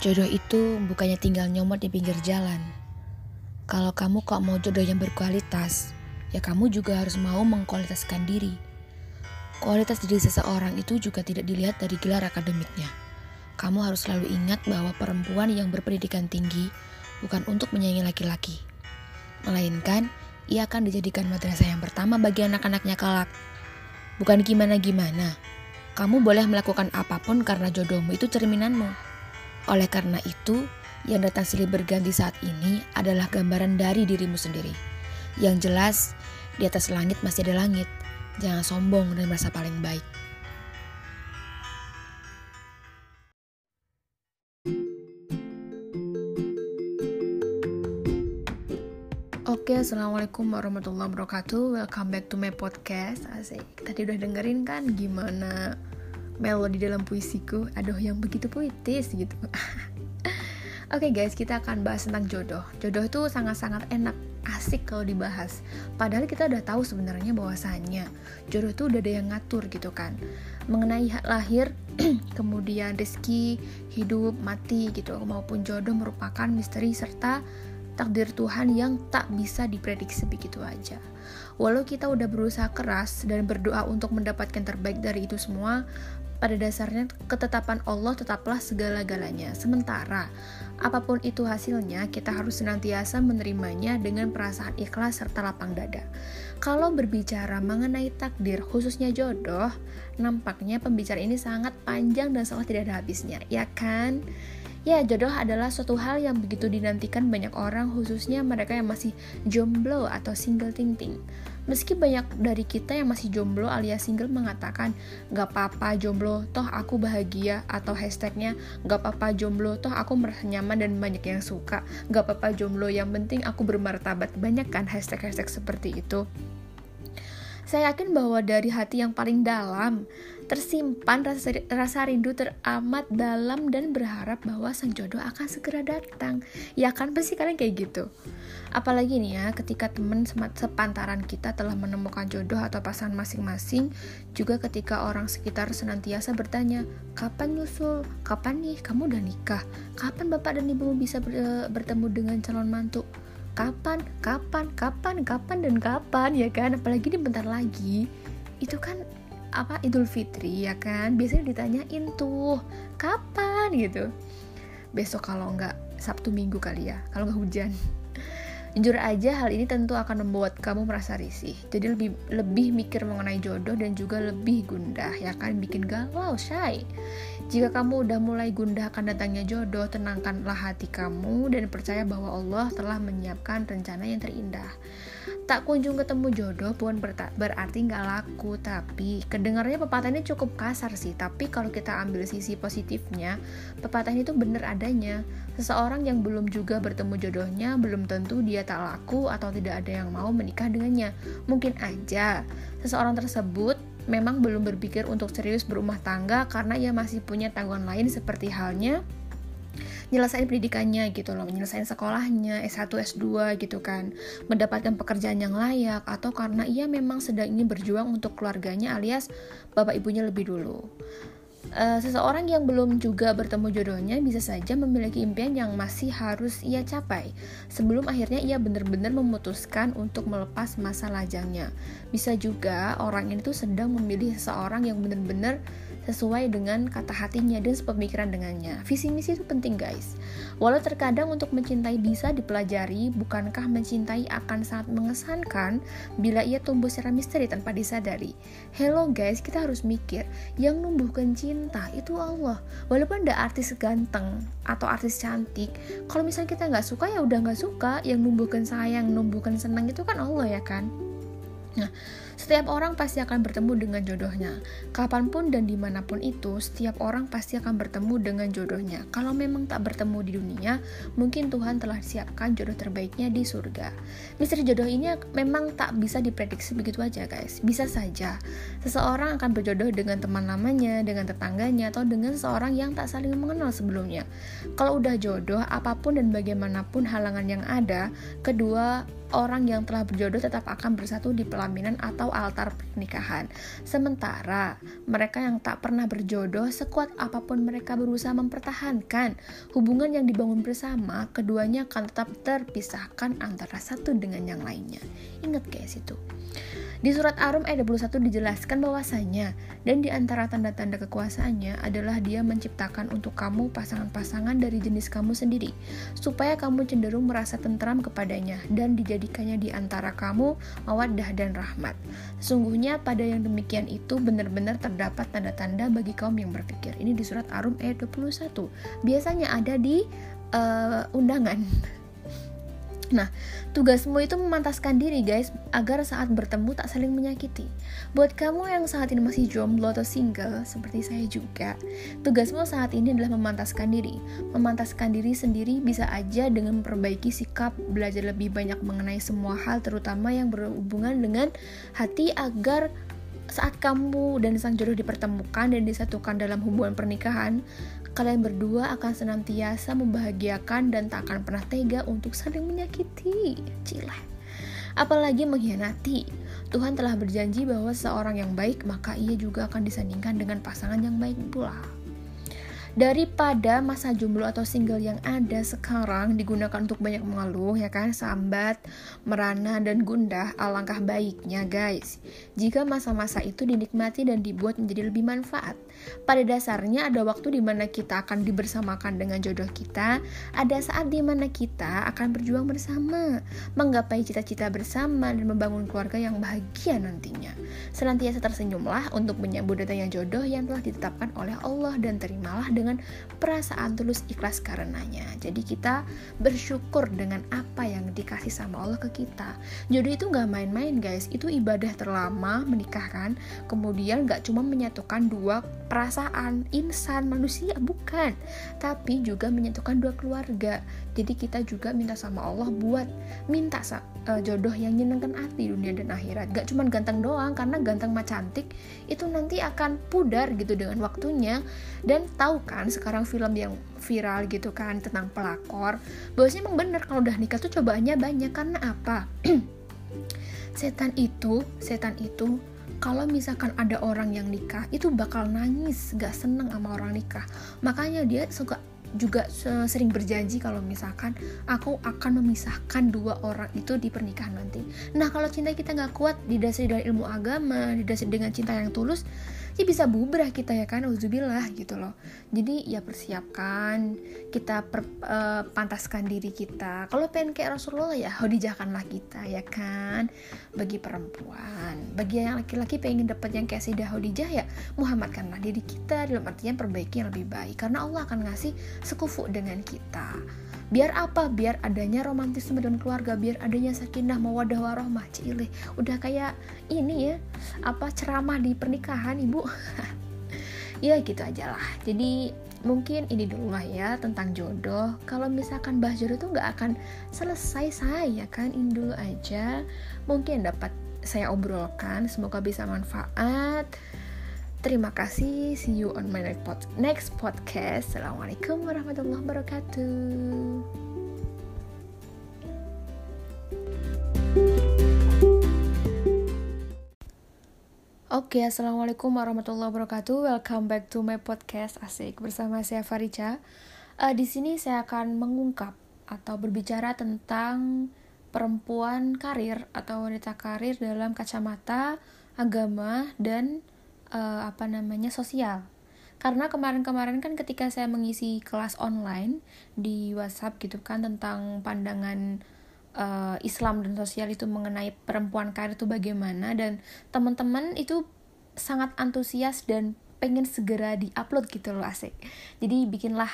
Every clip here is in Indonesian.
Jodoh itu bukannya tinggal nyomot di pinggir jalan. Kalau kamu kok mau jodoh yang berkualitas, ya kamu juga harus mau mengkualitaskan diri. Kualitas diri seseorang itu juga tidak dilihat dari gelar akademiknya. Kamu harus selalu ingat bahwa perempuan yang berpendidikan tinggi bukan untuk menyayangi laki-laki. Melainkan, ia akan dijadikan madrasah yang pertama bagi anak-anaknya kelak. Bukan gimana-gimana. Kamu boleh melakukan apa pun karena jodohmu itu cerminanmu. Oleh karena itu, yang datang silih berganti saat ini adalah gambaran dari dirimu sendiri. Yang jelas, di atas langit masih ada langit. Jangan sombong dan merasa paling baik. Oke, assalamualaikum warahmatullahi wabarakatuh. Welcome back to my podcast. Asik. Tadi udah dengerin kan gimana melodi dalam puisiku aduh yang begitu puitis gitu Oke okay guys, kita akan bahas tentang jodoh. Jodoh itu sangat-sangat enak, asik kalau dibahas. Padahal kita udah tahu sebenarnya bahwasannya jodoh itu udah ada yang ngatur gitu kan. Mengenai lahir, kemudian rezeki, hidup, mati gitu maupun jodoh merupakan misteri serta takdir Tuhan yang tak bisa diprediksi begitu aja. Walau kita udah berusaha keras dan berdoa untuk mendapatkan terbaik dari itu semua, pada dasarnya ketetapan Allah tetaplah segala-galanya. Sementara apa pun itu hasilnya, kita harus senantiasa menerimanya dengan perasaan ikhlas serta lapang dada. Kalau berbicara mengenai takdir, khususnya jodoh, nampaknya pembicara ini sangat panjang dan seolah tidak ada habisnya, ya kan? Ya, jodoh adalah suatu hal yang begitu dinantikan banyak orang, khususnya mereka yang masih jomblo atau single ting ting. Meski banyak dari kita yang masih jomblo alias single mengatakan gak apa-apa jomblo, toh aku bahagia atau hashtagnya gak apa-apa jomblo, toh aku merasa nyaman dan banyak yang suka. Gak apa-apa jomblo, yang penting aku bermartabat. Banyak kan hashtag-hashtag seperti itu. Saya yakin bahwa dari hati yang paling dalam tersimpan rasa, rasa rindu teramat dalam dan berharap bahwa sang jodoh akan segera datang. Ya kan pasti kalian kayak gitu. Apalagi nih ya, ketika teman sepantaran kita telah menemukan jodoh atau pasangan masing-masing, juga ketika orang sekitar senantiasa bertanya, kapan nyusul? Kapan nih kamu udah nikah? Kapan bapak dan ibumu bisa bertemu dengan calon mantu? Kapan, kapan, kapan, kapan, dan kapan ya kan? Apalagi ini bentar lagi. Itu kan apa Idul Fitri ya kan biasanya ditanyain tuh kapan gitu besok kalau nggak Sabtu Minggu kali ya kalau nggak hujan Jujur aja hal ini tentu akan membuat kamu merasa risih. Jadi lebih lebih mikir mengenai jodoh dan juga lebih gundah ya kan bikin galau, shy. Jika kamu udah mulai gundah akan datangnya jodoh, tenangkanlah hati kamu dan percaya bahwa Allah telah menyiapkan rencana yang terindah. Tak kunjung ketemu jodoh pun berarti nggak laku, tapi kedengarannya pepatah ini cukup kasar sih. Tapi kalau kita ambil sisi positifnya, pepatah ini tuh bener adanya. Seseorang yang belum juga bertemu jodohnya, belum tentu dia tak laku atau tidak ada yang mau menikah dengannya. Mungkin aja seseorang tersebut memang belum berpikir untuk serius berumah tangga karena ia masih punya tanggungan lain seperti halnya nyelesain pendidikannya gitu loh, nyelesain sekolahnya, S1, S2 gitu kan, mendapatkan pekerjaan yang layak atau karena ia memang sedang ingin berjuang untuk keluarganya alias bapak ibunya lebih dulu. Uh, seseorang yang belum juga bertemu jodohnya bisa saja memiliki impian yang masih harus ia capai sebelum akhirnya ia benar-benar memutuskan untuk melepas masa lajangnya. Bisa juga orang ini tuh sedang memilih seseorang yang benar-benar sesuai dengan kata hatinya dan sepemikiran dengannya. Visi misi itu penting guys. Walau terkadang untuk mencintai bisa dipelajari, bukankah mencintai akan sangat mengesankan bila ia tumbuh secara misteri tanpa disadari. Hello guys, kita harus mikir, yang numbuhkan cinta itu Allah. Walaupun ada artis ganteng atau artis cantik, kalau misalnya kita nggak suka ya udah nggak suka. Yang numbuhkan sayang, numbuhkan senang itu kan Allah ya kan. Nah, setiap orang pasti akan bertemu dengan jodohnya. Kapan pun dan di mana pun itu, setiap orang pasti akan bertemu dengan jodohnya. Kalau memang tak bertemu di dunia, mungkin Tuhan telah siapkan jodoh terbaiknya di surga. Misteri jodoh ini memang tak bisa diprediksi begitu aja guys. Bisa saja, seseorang akan berjodoh dengan teman lamanya, dengan tetangganya, atau dengan seseorang yang tak saling mengenal sebelumnya. Kalau udah jodoh, apa pun dan bagaimanapun halangan yang ada, kedua orang yang telah berjodoh tetap akan bersatu di pelaminan atau altar pernikahan. Sementara mereka yang tak pernah berjodoh, sekuat apa pun mereka berusaha mempertahankan hubungan yang dibangun bersama, keduanya akan tetap terpisahkan antara satu dengan yang lainnya. Ingat guys itu. Di surat Arum ayat 21 dijelaskan bahwasanya dan di antara tanda-tanda kekuasaannya adalah dia menciptakan untuk kamu pasangan-pasangan dari jenis kamu sendiri supaya kamu cenderung merasa tentram kepadanya dan dijadikannya di antara kamu mawaddah dan rahmat. Sesungguhnya pada yang demikian itu benar-benar terdapat tanda-tanda bagi kaum yang berpikir. Ini di surat Arum ayat 21. Biasanya ada di uh, undangan Nah, tugasmu itu memantaskan diri guys, agar saat bertemu tak saling menyakiti. Buat kamu yang saat ini masih jomblo atau single, seperti saya juga, tugasmu saat ini adalah memantaskan diri. Memantaskan diri sendiri bisa aja dengan memperbaiki sikap, belajar lebih banyak mengenai semua hal, terutama yang berhubungan dengan hati agar saat kamu dan sang jodoh dipertemukan dan disatukan dalam hubungan pernikahan, Kalian berdua akan senantiasa membahagiakan dan tak akan pernah tega untuk saling menyakiti. Cile. Apalagi mengkhianati. Tuhan telah berjanji bahwa seorang yang baik maka ia juga akan disandingkan dengan pasangan yang baik pula daripada masa jomblo atau single yang ada sekarang digunakan untuk banyak mengeluh ya kan? Sambat, merana dan gundah alangkah baiknya guys. Jika masa-masa itu dinikmati dan dibuat menjadi lebih manfaat pada dasarnya ada waktu di mana kita akan dibersamakan dengan jodoh kita ada saat di mana kita akan berjuang bersama menggapai cita-cita bersama dan membangun keluarga yang bahagia nantinya. Senantiasa tersenyumlah untuk menyambut datangnya jodoh yang telah ditetapkan oleh Allah dan terimalah dengan perasaan tulus ikhlas karenanya. Jadi kita bersyukur dengan apa yang dikasih sama Allah ke kita. Jodoh itu nggak main-main guys, itu ibadah terlama menikahkan. Kemudian nggak cuma menyatukan dua perasaan insan manusia bukan, tapi juga menyatukan dua keluarga. Jadi kita juga minta sama Allah buat minta uh, jodoh yang nyenengkan hati dunia dan akhirat. Gak cuma ganteng doang, karena ganteng mah cantik itu nanti akan pudar gitu dengan waktunya. Dan tahu kan sekarang film yang viral gitu kan tentang pelakor, bahwasanya emang bener kalau udah nikah tuh cobaannya banyak karena apa? setan itu, setan itu kalau misalkan ada orang yang nikah itu bakal nangis gak seneng sama orang nikah makanya dia suka juga sering berjanji kalau misalkan aku akan memisahkan dua orang itu di pernikahan nanti. Nah kalau cinta kita nggak kuat didasari dari ilmu agama, didasari dengan cinta yang tulus, ya bisa bubrah kita ya kan uzubillah gitu loh. Jadi ya persiapkan kita per, uh, pantaskan diri kita. Kalau pengen kayak Rasulullah ya hodijahkanlah kita ya kan bagi perempuan. Bagi yang laki-laki pengen dapat yang kayak Sayyidah Hodijah ya muhammadkanlah diri kita dalam artian perbaiki yang lebih baik. Karena Allah akan ngasih sekufu dengan kita biar apa? Biar adanya romantisme dan keluarga biar adanya sakinah mawadah warohmah cile udah kayak ini ya apa ceramah di pernikahan ibu? Ya gitu aja lah. Jadi mungkin ini dulu lah ya tentang jodoh. Kalau misalkan bahas jodoh tuh nggak akan selesai saya kan? Ini dulu aja. Mungkin dapat saya obrolkan. Semoga bisa manfaat Terima kasih. See you on my next podcast. Assalamualaikum warahmatullahi wabarakatuh. Oke, okay, assalamualaikum warahmatullahi wabarakatuh. Welcome back to my podcast asik bersama saya Farica. Uh, di sini saya akan mengungkap atau berbicara tentang perempuan karir atau wanita karir dalam kacamata agama dan uh, apa namanya sosial. Karena kemarin-kemarin kan ketika saya mengisi kelas online di WhatsApp gitu kan tentang pandangan uh, Islam dan sosial itu mengenai perempuan karir itu bagaimana dan teman-teman itu sangat antusias dan pengen segera diupload gitu loh asik. Jadi bikinlah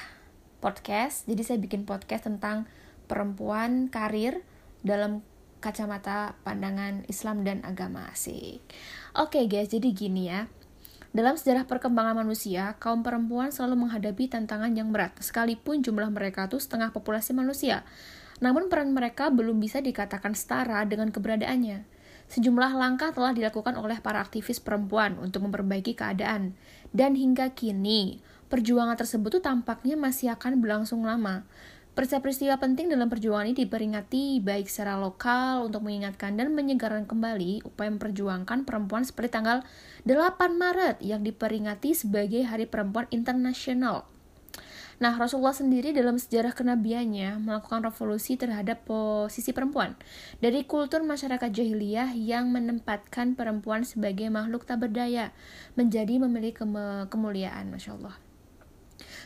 podcast jadi saya bikin podcast tentang perempuan karir dalam kacamata pandangan Islam dan agama asik. Oke okay guys jadi gini ya dalam sejarah perkembangan manusia, kaum perempuan selalu menghadapi tantangan yang berat, sekalipun jumlah mereka itu setengah populasi manusia. Namun peran mereka belum bisa dikatakan setara dengan keberadaannya. Sejumlah langkah telah dilakukan oleh para aktivis perempuan untuk memperbaiki keadaan. Dan hingga kini, perjuangan tersebut tuh tampaknya masih akan berlangsung lama. Peristiwa-peristiwa penting dalam perjuangan ini diperingati baik secara lokal untuk mengingatkan dan menyegarkan kembali upaya memperjuangkan perempuan seperti tanggal 8 Maret yang diperingati sebagai Hari Perempuan Internasional. Nah, Rasulullah sendiri dalam sejarah kenabiannya melakukan revolusi terhadap posisi perempuan dari kultur masyarakat jahiliyah yang menempatkan perempuan sebagai makhluk tak berdaya menjadi memiliki kemuliaan, masya Allah.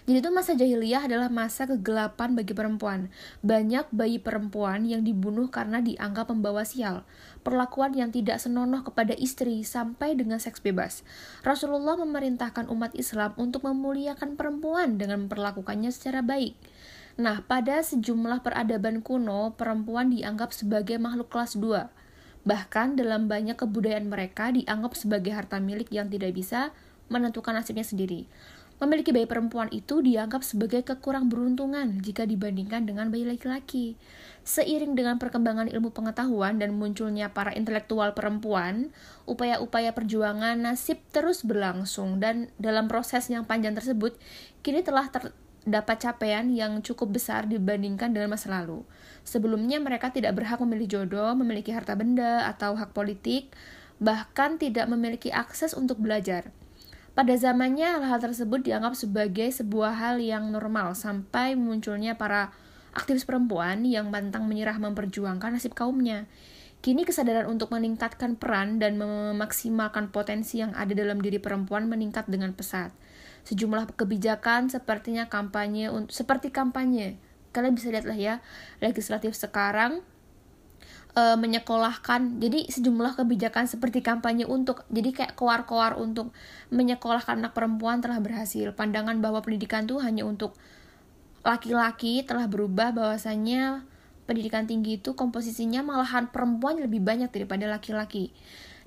Jadi itu masa jahiliyah adalah masa kegelapan bagi perempuan. Banyak bayi perempuan yang dibunuh karena dianggap membawa sial. Perlakuan yang tidak senonoh kepada istri sampai dengan seks bebas. Rasulullah memerintahkan umat Islam untuk memuliakan perempuan dengan memperlakukannya secara baik. Nah, pada sejumlah peradaban kuno, perempuan dianggap sebagai makhluk kelas 2. Bahkan dalam banyak kebudayaan mereka dianggap sebagai harta milik yang tidak bisa menentukan nasibnya sendiri. Memiliki bayi perempuan itu dianggap sebagai kekurang beruntungan jika dibandingkan dengan bayi laki-laki. Seiring dengan perkembangan ilmu pengetahuan dan munculnya para intelektual perempuan, upaya-upaya perjuangan nasib terus berlangsung dan dalam proses yang panjang tersebut, kini telah terdapat capaian yang cukup besar dibandingkan dengan masa lalu. Sebelumnya mereka tidak berhak memilih jodoh, memiliki harta benda, atau hak politik, bahkan tidak memiliki akses untuk belajar. Pada zamannya, hal tersebut dianggap sebagai sebuah hal yang normal sampai munculnya para aktivis perempuan yang pantang menyerah memperjuangkan nasib kaumnya. Kini kesadaran untuk meningkatkan peran dan memaksimalkan potensi yang ada dalam diri perempuan meningkat dengan pesat. Sejumlah kebijakan sepertinya kampanye seperti kampanye. Kalian bisa lihatlah ya, legislatif sekarang uh, menyekolahkan. Jadi sejumlah kebijakan seperti kampanye untuk jadi kayak koar-koar untuk menyekolahkan anak perempuan telah berhasil. Pandangan bahwa pendidikan tuh hanya untuk laki-laki telah berubah bahwasannya pendidikan tinggi itu komposisinya malahan perempuan lebih banyak daripada laki-laki.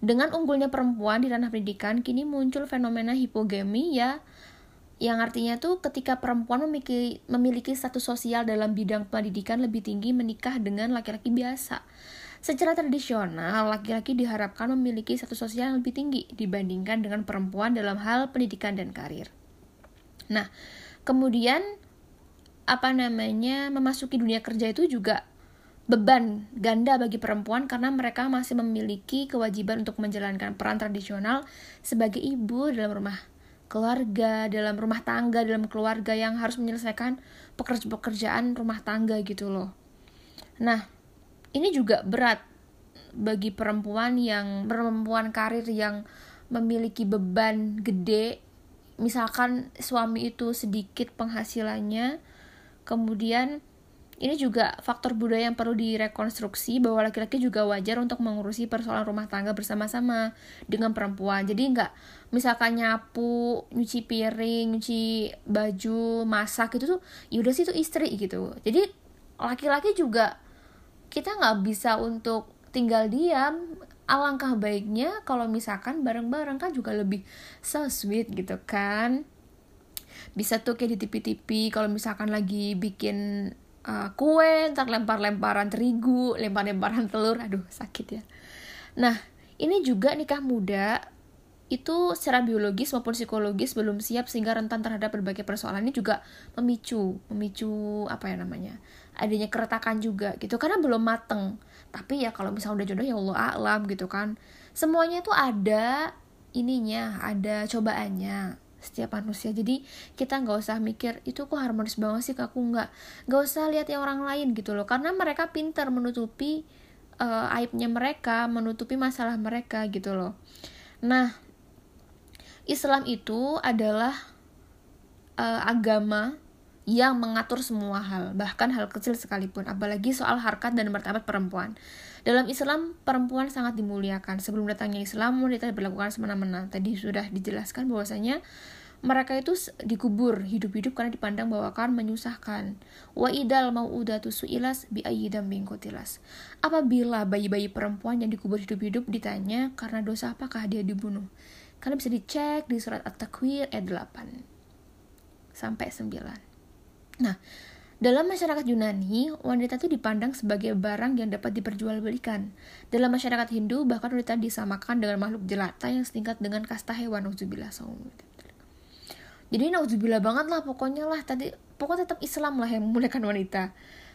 Dengan unggulnya perempuan di ranah pendidikan kini muncul fenomena hipogami ya yang artinya tuh ketika perempuan memiliki, memiliki status sosial dalam bidang pendidikan lebih tinggi menikah dengan laki-laki biasa. Secara tradisional, laki-laki diharapkan memiliki status sosial yang lebih tinggi dibandingkan dengan perempuan dalam hal pendidikan dan karir. Nah, kemudian apa namanya memasuki dunia kerja itu juga beban ganda bagi perempuan karena mereka masih memiliki kewajiban untuk menjalankan peran tradisional sebagai ibu dalam rumah keluarga, dalam rumah tangga, dalam keluarga yang harus menyelesaikan pekerjaan rumah tangga gitu loh. Nah, ini juga berat bagi perempuan yang perempuan karir yang memiliki beban gede. Misalkan suami itu sedikit penghasilannya, kemudian ini juga faktor budaya yang perlu direkonstruksi bahwa laki-laki juga wajar untuk mengurusi persoalan rumah tangga bersama-sama dengan perempuan. Jadi nggak misalkan nyapu, nyuci piring, nyuci baju, masak itu tuh yaudah sih itu istri gitu. Jadi laki-laki juga kita nggak bisa untuk tinggal diam. Alangkah baiknya kalau misalkan bareng-bareng kan juga lebih so sweet gitu kan bisa tuh kayak di TV-TV kalau misalkan lagi bikin uh, kue, ntar lempar-lemparan terigu, lempar-lemparan telur, aduh sakit ya. Nah, ini juga nikah muda itu secara biologis maupun psikologis belum siap sehingga rentan terhadap berbagai persoalan ini juga memicu, memicu apa ya namanya, adanya keretakan juga gitu. Karena belum mateng. Tapi ya kalau misalnya udah jodoh ya Allah alam gitu kan. Semuanya itu ada ininya, ada cobaannya setiap manusia. Jadi kita nggak usah mikir itu kok harmonis banget sih aku nggak nggak usah lihat yang orang lain gitu loh. Karena mereka pintar menutupi uh, aibnya mereka menutupi masalah mereka gitu loh. Nah Islam itu adalah uh, agama yang mengatur semua hal, bahkan hal kecil sekalipun, apalagi soal harkat dan martabat perempuan. Dalam Islam, perempuan sangat dimuliakan. Sebelum datangnya Islam, wanita diperlakukan semena-mena. Tadi sudah dijelaskan bahwasanya mereka itu dikubur hidup-hidup karena dipandang bahwa akan menyusahkan. Wa idal mau udatu suilas bi ayyidam bingkotilas. Apabila bayi-bayi perempuan yang dikubur hidup-hidup ditanya karena dosa apakah dia dibunuh. Kalian bisa dicek di surat At-Takwir ayat 8 sampai 9. Nah, dalam masyarakat Yunani, wanita itu dipandang sebagai barang yang dapat diperjualbelikan. Dalam masyarakat Hindu, bahkan wanita disamakan dengan makhluk jelata yang setingkat dengan kasta hewan. jadi nauzubillah banget lah pokoknya lah tadi pokoknya tetap Islam lah yang memuliakan wanita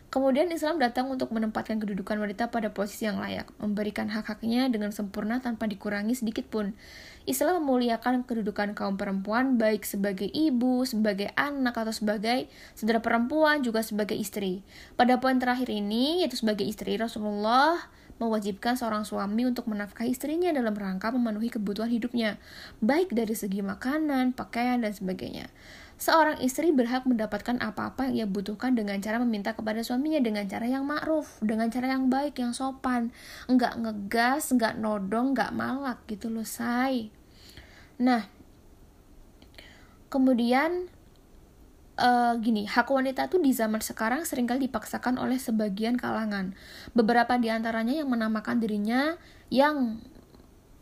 Kemudian Islam datang untuk menempatkan kedudukan wanita pada posisi yang layak, memberikan hak-haknya dengan sempurna tanpa dikurangi sedikit pun. Islam memuliakan kedudukan kaum perempuan baik sebagai ibu, sebagai anak atau sebagai saudara perempuan juga sebagai istri. Pada poin terakhir ini yaitu sebagai istri Rasulullah mewajibkan seorang suami untuk menafkahi istrinya dalam rangka memenuhi kebutuhan hidupnya, baik dari segi makanan, pakaian dan sebagainya. Seorang istri berhak mendapatkan apa-apa yang ia butuhkan dengan cara meminta kepada suaminya dengan cara yang ma'ruf, dengan cara yang baik, yang sopan. Enggak ngegas, enggak nodong, enggak malak gitu loh, say. Nah, kemudian uh, gini, hak wanita tuh di zaman sekarang sering kali dipaksakan oleh sebagian kalangan. Beberapa di antaranya yang menamakan dirinya yang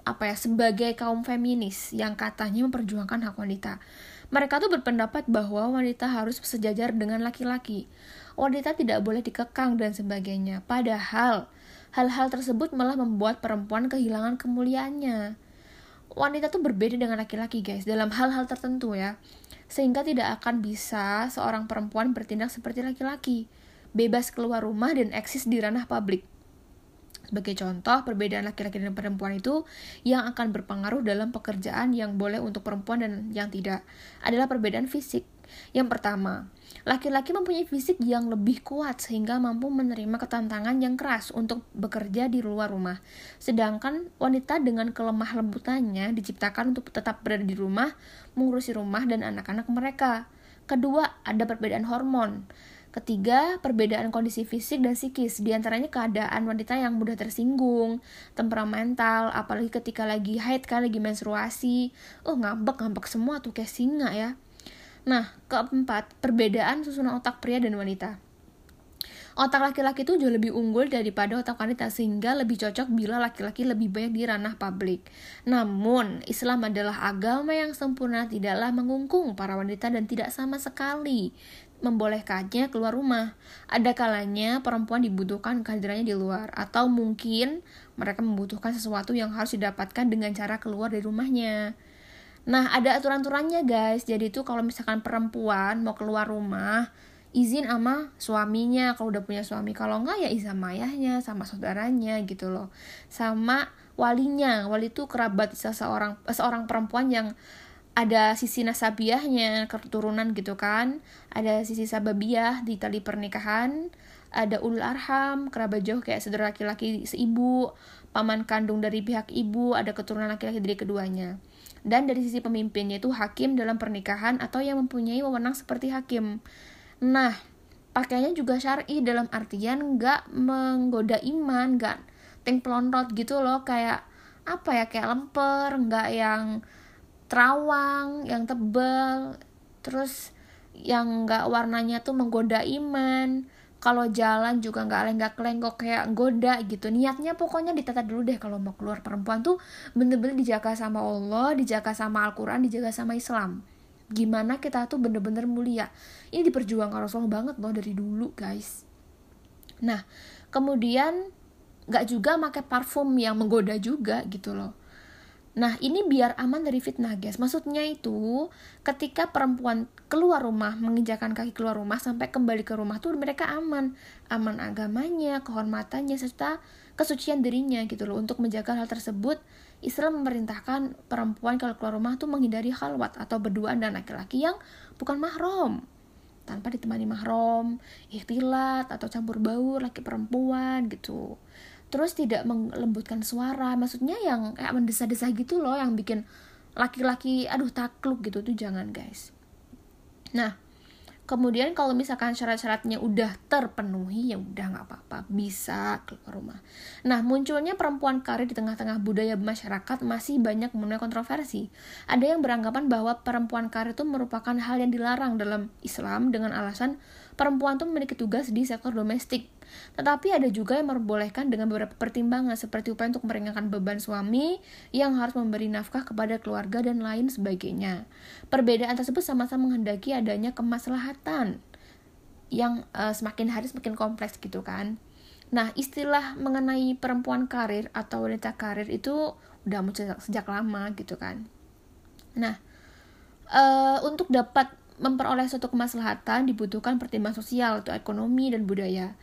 apa ya sebagai kaum feminis yang katanya memperjuangkan hak wanita. Mereka tuh berpendapat bahwa wanita harus sejajar dengan laki-laki. Wanita tidak boleh dikekang dan sebagainya. Padahal, hal-hal tersebut malah membuat perempuan kehilangan kemuliaannya. Wanita tuh berbeda dengan laki-laki, guys, dalam hal-hal tertentu ya. Sehingga tidak akan bisa seorang perempuan bertindak seperti laki-laki. Bebas keluar rumah dan eksis di ranah publik. Sebagai contoh, perbedaan laki-laki dan perempuan itu yang akan berpengaruh dalam pekerjaan yang boleh untuk perempuan dan yang tidak adalah perbedaan fisik. Yang pertama, laki-laki mempunyai fisik yang lebih kuat sehingga mampu menerima ketantangan yang keras untuk bekerja di luar rumah. Sedangkan wanita dengan kelemah lembutannya diciptakan untuk tetap berada di rumah, mengurusi rumah dan anak-anak mereka. Kedua, ada perbedaan hormon. Ketiga, perbedaan kondisi fisik dan psikis, di antaranya keadaan wanita yang mudah tersinggung, temperamental, apalagi ketika lagi haid kan, lagi menstruasi. Oh, ngambek-ngambek semua tuh kayak singa ya. Nah, keempat, perbedaan susunan otak pria dan wanita. Otak laki-laki itu jauh lebih unggul daripada otak wanita sehingga lebih cocok bila laki-laki lebih banyak di ranah publik. Namun, Islam adalah agama yang sempurna tidaklah mengungkung para wanita dan tidak sama sekali membolehkannya keluar rumah. Ada kalanya perempuan dibutuhkan kehadirannya di luar, atau mungkin mereka membutuhkan sesuatu yang harus didapatkan dengan cara keluar dari rumahnya. Nah, ada aturan-aturannya guys. Jadi itu kalau misalkan perempuan mau keluar rumah, izin sama suaminya kalau udah punya suami. Kalau enggak ya izin sama ayahnya, sama saudaranya gitu loh. Sama walinya. Wali itu kerabat seseorang seorang perempuan yang ada sisi nasabiahnya keturunan gitu kan. Ada sisi sababiah di tali pernikahan. Ada ulul arham kerabat jauh kayak saudara laki-laki seibu paman kandung dari pihak ibu ada keturunan laki-laki dari keduanya. Dan dari sisi pemimpinnya itu hakim dalam pernikahan atau yang mempunyai wewenang seperti hakim. Nah pakainya juga syari dalam artian nggak menggoda iman nggak ting pelontot gitu loh. Kayak apa ya kayak lemper nggak yang terawang yang tebal terus yang nggak warnanya tuh menggoda iman. Kalau jalan juga nggak lenggak-lenggok kayak goda gitu. Niatnya pokoknya ditata dulu deh kalau mau keluar. Perempuan tuh bener-bener dijaga sama Allah dijaga sama Al-Quran dijaga sama Islam. Gimana kita tuh bener-bener mulia. Ini diperjuangkan Rasulullah banget loh dari dulu guys. Nah kemudian nggak juga pakai parfum yang menggoda juga gitu loh Nah, ini biar aman dari fitnah, guys. Maksudnya itu, ketika perempuan keluar rumah, menginjakan kaki keluar rumah sampai kembali ke rumah tuh mereka aman. Aman agamanya, kehormatannya serta kesucian dirinya gitu loh. Untuk menjaga hal tersebut, Islam memerintahkan perempuan kalau keluar rumah tuh menghindari khalwat atau berduaan dan laki-laki yang bukan mahram tanpa ditemani mahram, ikhtilat atau campur baur laki perempuan gitu terus tidak melembutkan suara. Maksudnya yang kayak mendesa-desa gitu loh yang bikin laki-laki aduh takluk gitu. Tuh jangan guys. Nah kemudian kalau misalkan syarat-syaratnya udah terpenuhi ya udah nggak apa-apa. Bisa keluar rumah. Nah munculnya perempuan karir di tengah-tengah budaya masyarakat masih banyak menuai kontroversi. Ada yang beranggapan bahwa perempuan karir itu merupakan hal yang dilarang dalam Islam dengan alasan perempuan tuh memiliki tugas di sektor domestik tetapi ada juga yang memperbolehkan dengan beberapa pertimbangan seperti upaya untuk meringankan beban suami yang harus memberi nafkah kepada keluarga dan lain sebagainya. Perbedaan tersebut sama-sama menghendaki adanya kemaslahatan yang uh, semakin hari semakin kompleks gitu kan. Nah, istilah mengenai perempuan karir atau wanita karir itu udah muncul sejak, sejak lama gitu kan. Nah, uh, untuk dapat memperoleh suatu kemaslahatan dibutuhkan pertimbangan sosial atau ekonomi dan budaya.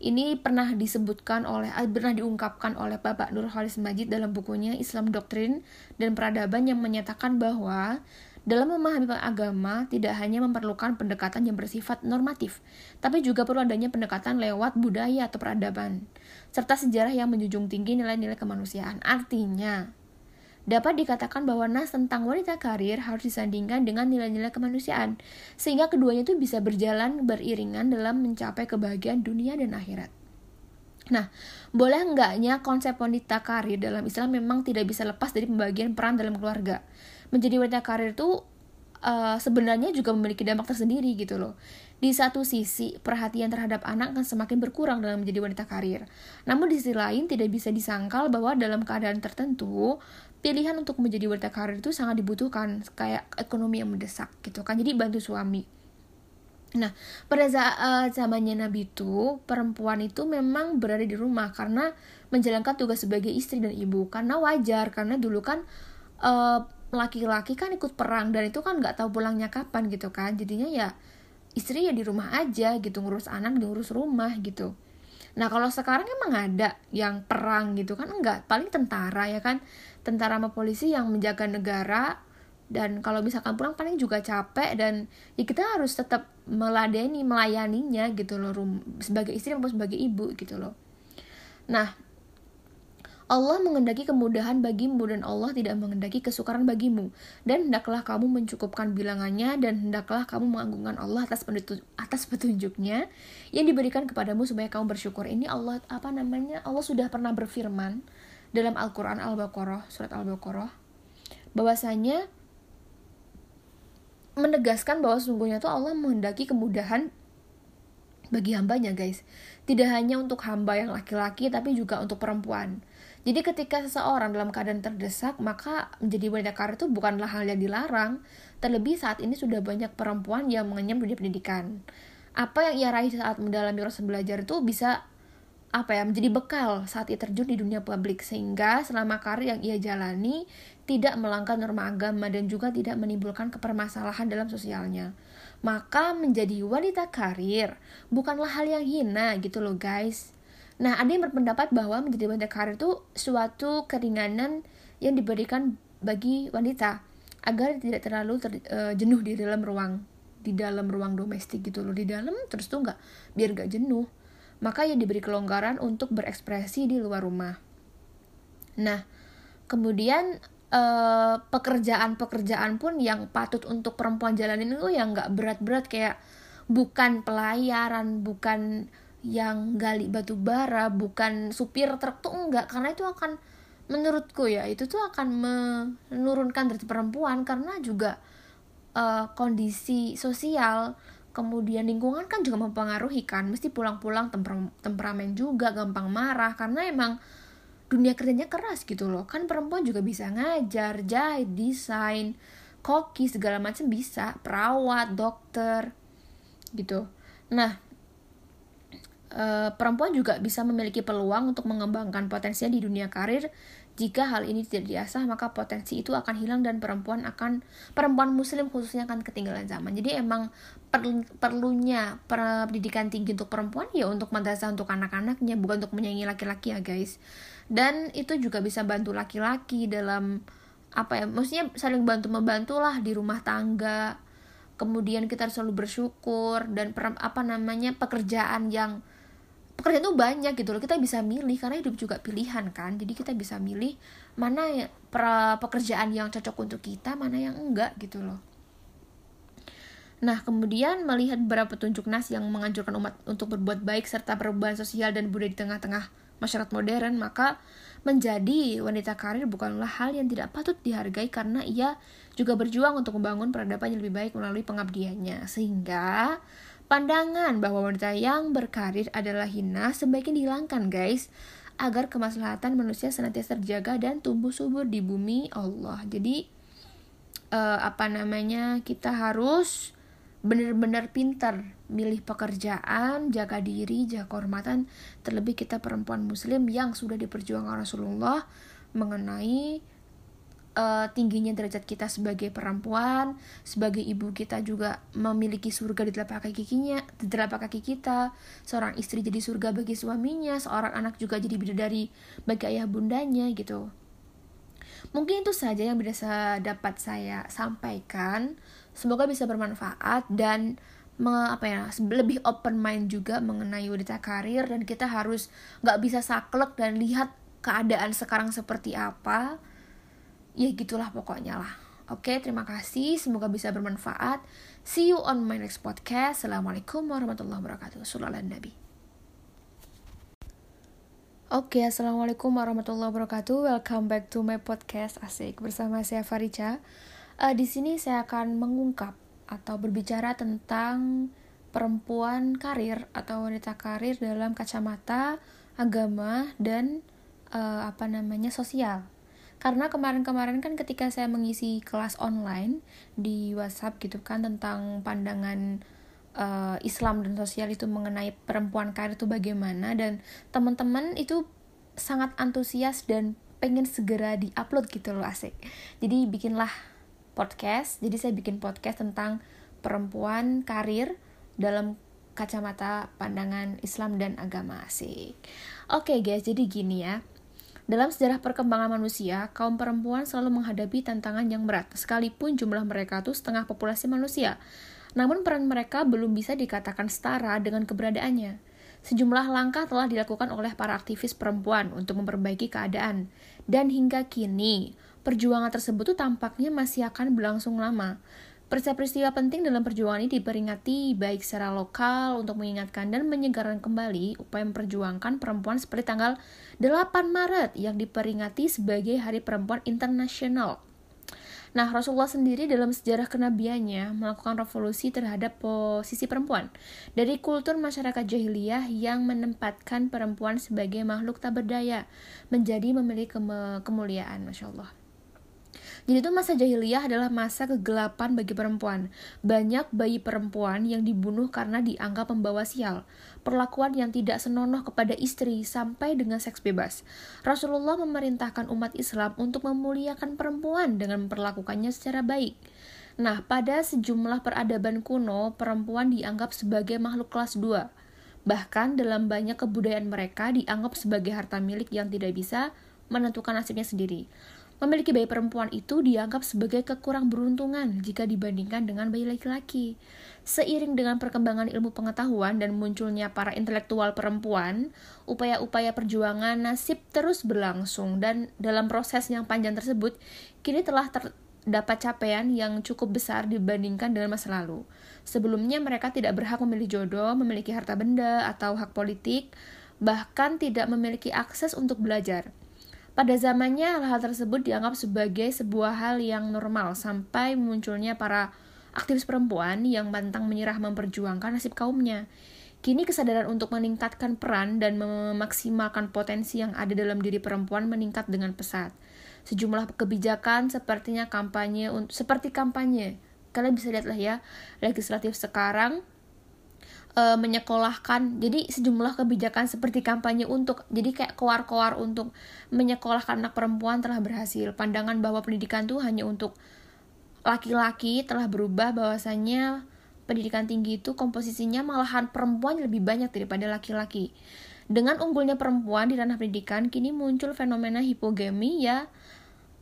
Ini pernah disebutkan oleh eh, pernah diungkapkan oleh Bapak Nur Khalis Majid dalam bukunya Islam Doktrin dan Peradaban yang menyatakan bahwa dalam memahami agama tidak hanya memerlukan pendekatan yang bersifat normatif, tapi juga perlu adanya pendekatan lewat budaya atau peradaban, serta sejarah yang menjunjung tinggi nilai-nilai kemanusiaan. Artinya, dapat dikatakan bahwa nas tentang wanita karir harus disandingkan dengan nilai-nilai kemanusiaan, sehingga keduanya itu bisa berjalan beriringan dalam mencapai kebahagiaan dunia dan akhirat. Nah, boleh enggaknya konsep wanita karir dalam Islam memang tidak bisa lepas dari pembagian peran dalam keluarga menjadi wanita karir itu uh, sebenarnya juga memiliki dampak tersendiri gitu loh. Di satu sisi, perhatian terhadap anak akan semakin berkurang dalam menjadi wanita karir. Namun di sisi lain, tidak bisa disangkal bahwa dalam keadaan tertentu, pilihan untuk menjadi wanita karir itu sangat dibutuhkan, kayak ekonomi yang mendesak gitu kan. Jadi bantu suami. Nah, pada saat uh, zamannya Nabi itu, perempuan itu memang berada di rumah karena menjalankan tugas sebagai istri dan ibu. Karena wajar, karena dulu kan uh, laki-laki kan ikut perang dan itu kan nggak tahu pulangnya kapan gitu kan jadinya ya istri ya di rumah aja gitu ngurus anak ngurus rumah gitu nah kalau sekarang emang ada yang perang gitu kan enggak paling tentara ya kan tentara sama polisi yang menjaga negara dan kalau misalkan pulang paling juga capek dan ya kita harus tetap meladeni melayaninya gitu loh sebagai istri maupun sebagai ibu gitu loh nah Allah mengendaki kemudahan bagimu dan Allah tidak mengendaki kesukaran bagimu. Dan hendaklah kamu mencukupkan bilangannya dan hendaklah kamu menganggungkan Allah atas atas petunjuknya yang diberikan kepadamu supaya kamu bersyukur. Ini Allah apa namanya? Allah sudah pernah berfirman dalam Al-Qur'an Al-Baqarah, surat Al-Baqarah bahwasanya menegaskan bahwa sungguhnya itu Allah menghendaki kemudahan bagi hambanya guys. Tidak hanya untuk hamba yang laki-laki tapi juga untuk perempuan. Jadi ketika seseorang dalam keadaan terdesak, maka menjadi wanita karir itu bukanlah hal yang dilarang. Terlebih saat ini sudah banyak perempuan yang mengenyam dunia pendidikan. Apa yang ia raih saat mendalami proses belajar itu bisa apa ya menjadi bekal saat ia terjun di dunia publik sehingga selama karir yang ia jalani tidak melanggar norma agama dan juga tidak menimbulkan kepermasalahan dalam sosialnya. Maka menjadi wanita karir bukanlah hal yang hina gitu loh guys. Nah, ada yang berpendapat bahwa menjadi wanita karir itu suatu keringanan yang diberikan bagi wanita agar tidak terlalu ter, uh, jenuh di dalam ruang di dalam ruang domestik gitu loh di dalam terus tuh nggak biar nggak jenuh maka yang diberi kelonggaran untuk berekspresi di luar rumah. Nah kemudian uh, pekerjaan-pekerjaan pun yang patut untuk perempuan jalanin itu yang nggak berat-berat kayak bukan pelayaran bukan yang gali batu bara bukan supir truk tuh enggak karena itu akan menurutku ya itu tuh akan menurunkan derajat perempuan karena juga uh, kondisi sosial kemudian lingkungan kan juga mempengaruhi kan. Mesti pulang-pulang temper temperamen juga gampang marah. Karena emang dunia kerjanya keras gitu loh. Kan perempuan juga bisa ngajar jahit desain koki segala macam bisa. Perawat dokter gitu. Nah e, perempuan juga bisa memiliki peluang untuk mengembangkan potensinya di dunia karir. Jika hal ini tidak diasah, maka potensi itu akan hilang dan perempuan akan perempuan muslim khususnya akan ketinggalan zaman. Jadi emang perlu, perlunya pendidikan tinggi untuk perempuan ya untuk madrasah untuk anak-anaknya, bukan untuk menyaingi laki-laki ya, guys. Dan itu juga bisa bantu laki-laki dalam apa ya? Maksudnya saling bantu membantu lah di rumah tangga. Kemudian kita harus selalu bersyukur dan per, apa namanya pekerjaan yang pekerjaan tuh banyak gitu loh kita bisa milih karena hidup juga pilihan kan jadi kita bisa milih mana ya, pekerjaan yang cocok untuk kita mana yang enggak gitu loh Nah, kemudian melihat beberapa petunjuk nas yang menganjurkan umat untuk berbuat baik serta perubahan sosial dan budaya di tengah-tengah masyarakat modern, maka menjadi wanita karir bukanlah hal yang tidak patut dihargai karena ia juga berjuang untuk membangun peradaban yang lebih baik melalui pengabdiannya. Sehingga Pandangan bahwa wanita yang berkarir adalah hina sebaiknya dihilangkan guys agar kemaslahatan manusia senantiasa terjaga dan tumbuh subur di bumi Allah. Jadi uh, apa namanya kita harus benar-benar pintar milih pekerjaan, jaga diri, jaga kehormatan, terlebih kita perempuan muslim yang sudah diperjuangkan Rasulullah mengenai uh, tingginya derajat kita sebagai perempuan, sebagai ibu kita juga memiliki surga di telapak kaki kikinya, di telapak kaki kita. Seorang istri jadi surga bagi suaminya, seorang anak juga jadi bidadari bagi ayah bundanya gitu. Mungkin itu saja yang bisa dapat saya sampaikan. Semoga bisa bermanfaat dan me, apa ya lebih open mind juga mengenai wanita karir dan kita harus nggak bisa saklek dan lihat keadaan sekarang seperti apa. Ya gitulah pokoknya lah. Oke terima kasih. Semoga bisa bermanfaat. See you on my next podcast. Assalamualaikum warahmatullahi wabarakatuh. Sallallahu nabi Oke, Assalamualaikum warahmatullahi wabarakatuh. Welcome back to my podcast Asik bersama saya Farica. Uh, di sini saya akan mengungkap atau berbicara tentang perempuan karir atau wanita karir dalam kacamata agama dan uh, apa namanya sosial. Karena kemarin-kemarin kan ketika saya mengisi kelas online di WhatsApp gitu kan tentang pandangan uh, Islam dan sosial itu mengenai perempuan karir itu bagaimana dan teman-teman itu sangat antusias dan pengen segera diupload gitu loh asik jadi bikinlah podcast jadi saya bikin podcast tentang perempuan karir dalam kacamata pandangan Islam dan agama asik oke okay guys jadi gini ya dalam sejarah perkembangan manusia, kaum perempuan selalu menghadapi tantangan yang berat, sekalipun jumlah mereka itu setengah populasi manusia. Namun peran mereka belum bisa dikatakan setara dengan keberadaannya. Sejumlah langkah telah dilakukan oleh para aktivis perempuan untuk memperbaiki keadaan. Dan hingga kini, perjuangan tersebut tuh tampaknya masih akan berlangsung lama. Peristiwa penting dalam perjuangan ini diperingati baik secara lokal untuk mengingatkan dan menyegarkan kembali upaya memperjuangkan perempuan seperti tanggal 8 Maret yang diperingati sebagai Hari Perempuan Internasional Nah, Rasulullah sendiri dalam sejarah kenabiannya melakukan revolusi terhadap posisi perempuan. Dari kultur masyarakat jahiliyah yang menempatkan perempuan sebagai makhluk tak berdaya, menjadi memiliki kemuliaan, Masya Allah. Jadi itu masa jahiliyah adalah masa kegelapan bagi perempuan. Banyak bayi perempuan yang dibunuh karena dianggap membawa sial. Perlakuan yang tidak senonoh kepada istri sampai dengan seks bebas. Rasulullah memerintahkan umat Islam untuk memuliakan perempuan dengan memperlakukannya secara baik. Nah, pada sejumlah peradaban kuno, perempuan dianggap sebagai makhluk kelas 2. Bahkan dalam banyak kebudayaan mereka dianggap sebagai harta milik yang tidak bisa menentukan nasibnya sendiri. Memiliki bayi perempuan itu dianggap sebagai kekurang beruntungan jika dibandingkan dengan bayi laki-laki. Seiring dengan perkembangan ilmu pengetahuan dan munculnya para intelektual perempuan, upaya-upaya perjuangan nasib terus berlangsung dan dalam proses yang panjang tersebut, kini telah terdapat capaian yang cukup besar dibandingkan dengan masa lalu. Sebelumnya mereka tidak berhak memilih jodoh, memiliki harta benda, atau hak politik, bahkan tidak memiliki akses untuk belajar. Pada zamannya, hal tersebut dianggap sebagai sebuah hal yang normal sampai munculnya para aktivis perempuan yang pantang menyerah memperjuangkan nasib kaumnya. Kini kesadaran untuk meningkatkan peran dan memaksimalkan potensi yang ada dalam diri perempuan meningkat dengan pesat. Sejumlah kebijakan sepertinya kampanye seperti kampanye. Kalian bisa lihatlah ya, legislatif sekarang uh, menyekolahkan. Jadi sejumlah kebijakan seperti kampanye untuk jadi kayak koar-koar untuk menyekolahkan anak perempuan telah berhasil. Pandangan bahwa pendidikan tuh hanya untuk laki-laki telah berubah bahwasannya pendidikan tinggi itu komposisinya malahan perempuan lebih banyak daripada laki-laki. Dengan unggulnya perempuan di ranah pendidikan kini muncul fenomena hipogami ya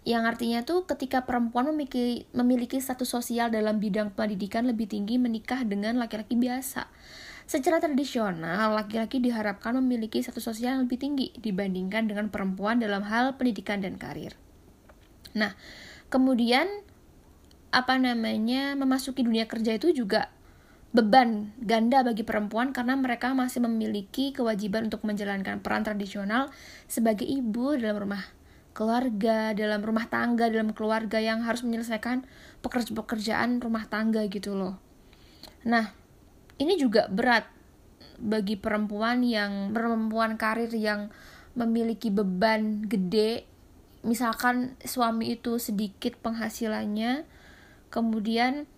yang artinya tuh ketika perempuan memiliki, memiliki status sosial dalam bidang pendidikan lebih tinggi menikah dengan laki-laki biasa. Secara tradisional, laki-laki diharapkan memiliki status sosial yang lebih tinggi dibandingkan dengan perempuan dalam hal pendidikan dan karir. Nah, kemudian apa namanya memasuki dunia kerja itu juga beban ganda bagi perempuan karena mereka masih memiliki kewajiban untuk menjalankan peran tradisional sebagai ibu dalam rumah keluarga, dalam rumah tangga, dalam keluarga yang harus menyelesaikan pekerjaan rumah tangga gitu loh. Nah, ini juga berat bagi perempuan yang perempuan karir yang memiliki beban gede. Misalkan suami itu sedikit penghasilannya, kemudian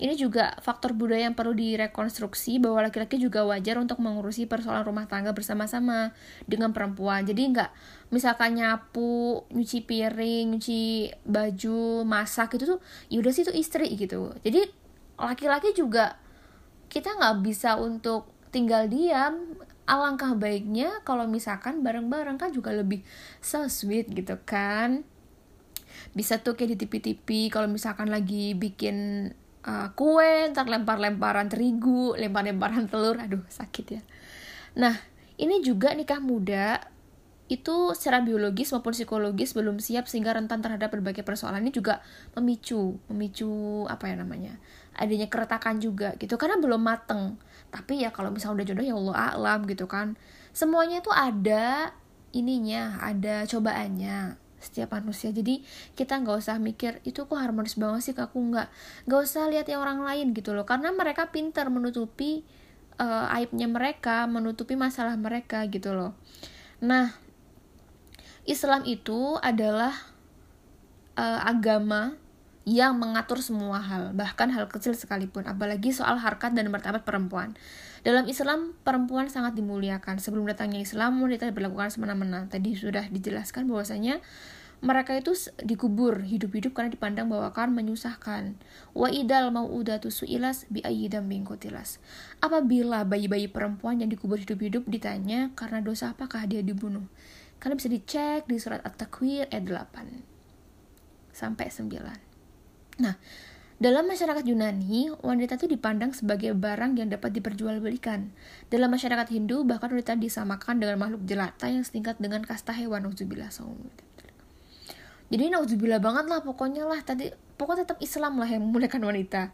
ini juga faktor budaya yang perlu direkonstruksi bahwa laki-laki juga wajar untuk mengurusi persoalan rumah tangga bersama-sama dengan perempuan. Jadi nggak misalkan nyapu, nyuci piring, nyuci baju, masak itu tuh ya udah sih itu istri gitu. Jadi laki-laki juga kita nggak bisa untuk tinggal diam. Alangkah baiknya kalau misalkan bareng-bareng kan juga lebih so sweet gitu kan bisa tuh kayak di TV-TV kalau misalkan lagi bikin uh, kue ntar lempar-lemparan terigu lempar-lemparan telur. Aduh sakit ya. Nah ini juga nikah muda itu secara biologis maupun psikologis belum siap sehingga rentan terhadap berbagai persoalan. Ini juga memicu memicu apa ya namanya adanya keretakan juga gitu. Karena belum mateng. Tapi ya kalau misalnya udah jodoh ya Allah alam gitu kan. Semuanya itu ada ininya ada cobaannya setiap manusia. Jadi kita nggak usah mikir itu kok harmonis banget sih aku nggak nggak usah lihat yang orang lain gitu loh. Karena mereka pintar menutupi uh, aibnya mereka menutupi masalah mereka gitu loh. Nah Islam itu adalah uh, agama yang mengatur semua hal, bahkan hal kecil sekalipun, apalagi soal harkat dan martabat perempuan. Dalam Islam, perempuan sangat dimuliakan. Sebelum datangnya Islam, wanita diperlakukan semena-mena. Tadi sudah dijelaskan bahwasanya mereka itu dikubur hidup-hidup karena dipandang bahwa akan menyusahkan. Wa idal mau udatu suilas bi ayyidam bingkotilas. Apabila bayi-bayi perempuan yang dikubur hidup-hidup ditanya karena dosa apakah dia dibunuh. Kalian bisa dicek di surat At-Takwir ayat 8 sampai 9. Nah, dalam masyarakat Yunani, wanita itu dipandang sebagai barang yang dapat diperjualbelikan. Dalam masyarakat Hindu, bahkan wanita disamakan dengan makhluk jelata yang setingkat dengan kasta hewan. Jadi nauzubillah banget lah pokoknya lah tadi pokoknya tetap Islam lah yang memuliakan wanita.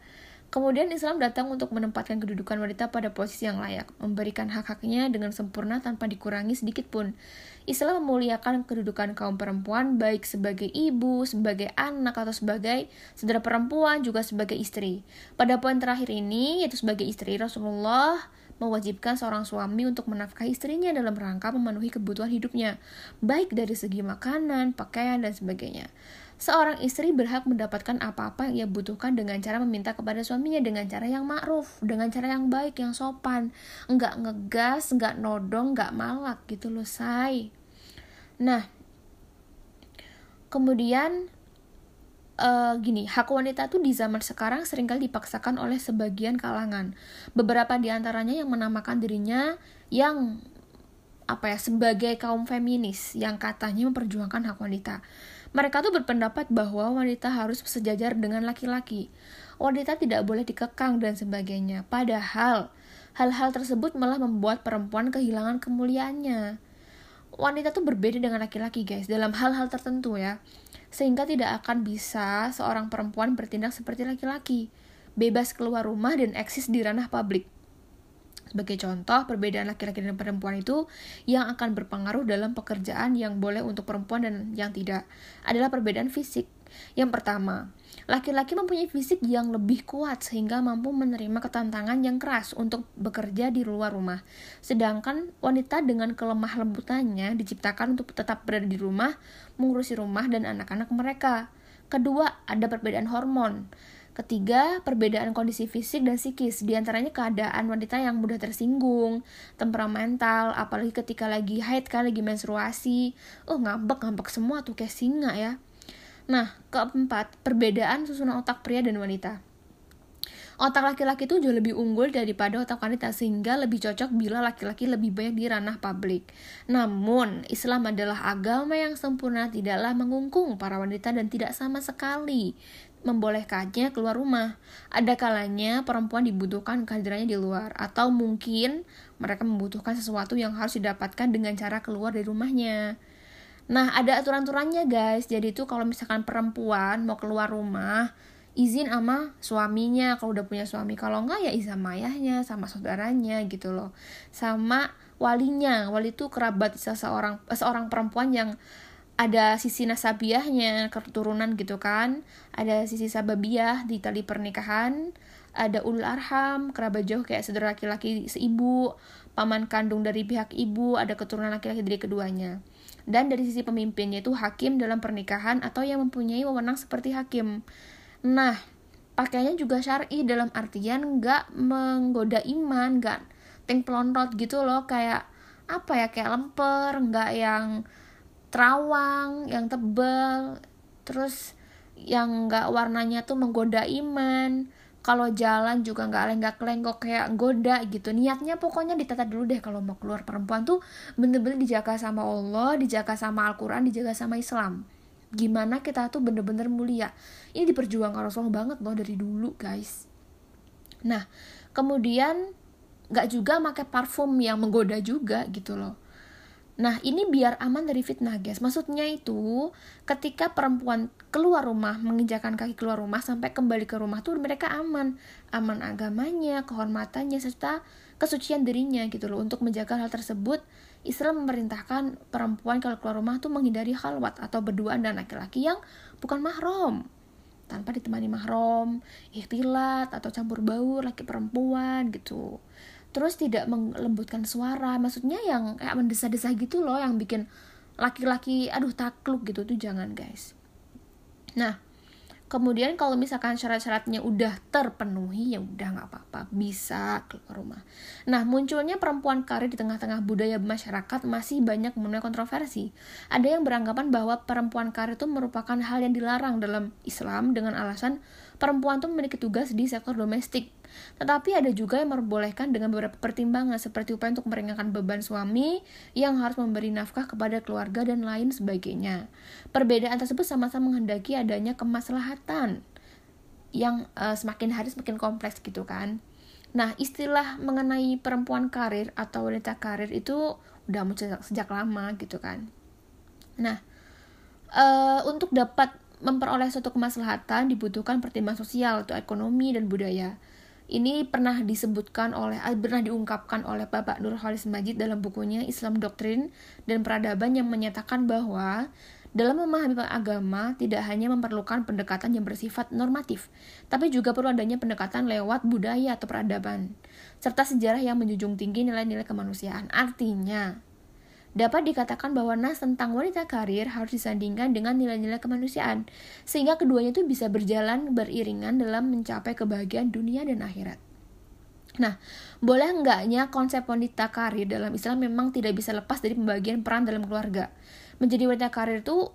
Kemudian Islam datang untuk menempatkan kedudukan wanita pada posisi yang layak, memberikan hak-haknya dengan sempurna tanpa dikurangi sedikit pun. Islam memuliakan kedudukan kaum perempuan baik sebagai ibu, sebagai anak atau sebagai saudara perempuan juga sebagai istri. Pada poin terakhir ini yaitu sebagai istri Rasulullah mewajibkan seorang suami untuk menafkahi istrinya dalam rangka memenuhi kebutuhan hidupnya, baik dari segi makanan, pakaian dan sebagainya. Seorang istri berhak mendapatkan apa-apa yang ia butuhkan dengan cara meminta kepada suaminya dengan cara yang ma'ruf, dengan cara yang baik, yang sopan. Enggak ngegas, enggak nodong, enggak malak gitu loh, say. Nah, kemudian uh, gini, hak wanita tuh di zaman sekarang sering kali dipaksakan oleh sebagian kalangan. Beberapa di antaranya yang menamakan dirinya yang apa ya sebagai kaum feminis yang katanya memperjuangkan hak wanita. Mereka tuh berpendapat bahwa wanita harus sejajar dengan laki-laki. Wanita tidak boleh dikekang dan sebagainya. Padahal, hal-hal tersebut malah membuat perempuan kehilangan kemuliaannya. Wanita tuh berbeda dengan laki-laki, guys, dalam hal-hal tertentu ya. Sehingga tidak akan bisa seorang perempuan bertindak seperti laki-laki. Bebas keluar rumah dan eksis di ranah publik. Sebagai contoh, perbedaan laki-laki dan perempuan itu yang akan berpengaruh dalam pekerjaan yang boleh untuk perempuan dan yang tidak adalah perbedaan fisik. Yang pertama, laki-laki mempunyai fisik yang lebih kuat sehingga mampu menerima ketantangan yang keras untuk bekerja di luar rumah. Sedangkan wanita dengan kelemah lembutannya diciptakan untuk tetap berada di rumah, mengurusi rumah dan anak-anak mereka. Kedua, ada perbedaan hormon. Ketiga, perbedaan kondisi fisik dan psikis, di antaranya keadaan wanita yang mudah tersinggung, temperamental, apalagi ketika lagi haid kan, lagi menstruasi, oh ngambek-ngambek semua tuh kayak singa ya. Nah, keempat, perbedaan susunan otak pria dan wanita. Otak laki-laki itu jauh lebih unggul daripada otak wanita sehingga lebih cocok bila laki-laki lebih banyak di ranah publik. Namun, Islam adalah agama yang sempurna tidaklah mengungkung para wanita dan tidak sama sekali membolehkannya keluar rumah. Ada kalanya perempuan dibutuhkan kehadirannya di luar, atau mungkin mereka membutuhkan sesuatu yang harus didapatkan dengan cara keluar dari rumahnya. Nah, ada aturan-aturannya guys. Jadi itu kalau misalkan perempuan mau keluar rumah, izin sama suaminya kalau udah punya suami. Kalau enggak ya izin sama ayahnya, sama saudaranya gitu loh. Sama walinya. Wali itu kerabat seseorang seorang perempuan yang ada sisi nasabiahnya keturunan gitu kan. Ada sisi sababiah di tali pernikahan. Ada ulul arham kerabat jauh kayak saudara laki-laki seibu paman kandung dari pihak ibu ada keturunan laki-laki dari keduanya. Dan dari sisi pemimpinnya itu hakim dalam pernikahan atau yang mempunyai wewenang seperti hakim. Nah pakainya juga syari dalam artian nggak menggoda iman nggak ting pelontot gitu loh. Kayak apa ya kayak lemper nggak yang terawang yang tebel terus yang nggak warnanya tuh menggoda iman. Kalau jalan juga nggak lenggak-lenggok kayak goda gitu. Niatnya pokoknya ditata dulu deh kalau mau keluar. Perempuan tuh bener-bener dijaga sama Allah dijaga sama Al-Quran dijaga sama Islam. Gimana kita tuh bener-bener mulia. Ini diperjuangkan Rasulullah banget loh dari dulu guys. Nah kemudian nggak juga pakai parfum yang menggoda juga gitu loh Nah, ini biar aman dari fitnah, guys. Maksudnya itu, ketika perempuan keluar rumah, menginjakan kaki keluar rumah sampai kembali ke rumah tuh mereka aman. Aman agamanya, kehormatannya serta kesucian dirinya gitu loh. Untuk menjaga hal tersebut, Islam memerintahkan perempuan kalau keluar rumah tuh menghindari khalwat atau berduaan dan laki-laki yang bukan mahram tanpa ditemani mahram, ikhtilat atau campur baur laki perempuan gitu terus tidak melembutkan suara. Maksudnya yang kayak mendesah-desah gitu loh yang bikin laki-laki aduh takluk gitu. Tuh jangan guys. Nah kemudian kalau misalkan syarat-syaratnya udah terpenuhi ya udah nggak apa-apa. Bisa keluar rumah. Nah munculnya perempuan karir di tengah-tengah budaya masyarakat masih banyak menuai kontroversi. Ada yang beranggapan bahwa perempuan karir itu merupakan hal yang dilarang dalam Islam dengan alasan perempuan tuh memiliki tugas di sektor domestik tetapi ada juga yang memperbolehkan dengan beberapa pertimbangan seperti upaya untuk meringankan beban suami yang harus memberi nafkah kepada keluarga dan lain sebagainya. Perbedaan tersebut sama-sama menghendaki adanya kemaslahatan yang uh, semakin hari semakin kompleks gitu kan. Nah, istilah mengenai perempuan karir atau wanita karir itu udah muncul sejak, lama gitu kan. Nah, uh, untuk dapat memperoleh suatu kemaslahatan dibutuhkan pertimbangan sosial atau ekonomi dan budaya. Ini pernah disebutkan oleh eh, pernah diungkapkan oleh Bapak Nur Khalis Majid dalam bukunya Islam Doktrin dan Peradaban yang menyatakan bahwa dalam memahami agama tidak hanya memerlukan pendekatan yang bersifat normatif, tapi juga perlu adanya pendekatan lewat budaya atau peradaban, serta sejarah yang menjunjung tinggi nilai-nilai kemanusiaan. Artinya, dapat dikatakan bahwa nas tentang wanita karir harus disandingkan dengan nilai-nilai kemanusiaan, sehingga keduanya itu bisa berjalan beriringan dalam mencapai kebahagiaan dunia dan akhirat. Nah, boleh enggaknya konsep wanita karir dalam Islam memang tidak bisa lepas dari pembagian peran dalam keluarga menjadi wanita karir itu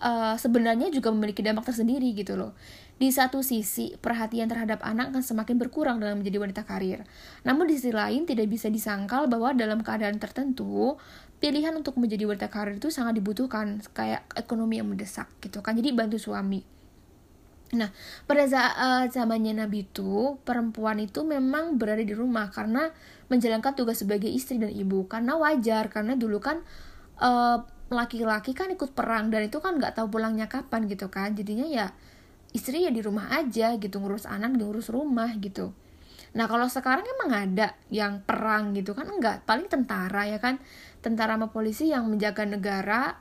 uh, sebenarnya juga memiliki dampak tersendiri gitu loh. Di satu sisi, perhatian terhadap anak akan semakin berkurang dalam menjadi wanita karir. Namun di sisi lain, tidak bisa disangkal bahwa dalam keadaan tertentu, pilihan untuk menjadi wanita karir itu sangat dibutuhkan, kayak ekonomi yang mendesak gitu kan. Jadi bantu suami. Nah, pada saat uh, zamannya Nabi itu, perempuan itu memang berada di rumah karena menjalankan tugas sebagai istri dan ibu. Karena wajar, karena dulu kan uh, laki-laki kan ikut perang dan itu kan nggak tahu pulangnya kapan gitu kan jadinya ya istri ya di rumah aja gitu ngurus anak ngurus rumah gitu nah kalau sekarang emang ada yang perang gitu kan enggak paling tentara ya kan tentara sama polisi yang menjaga negara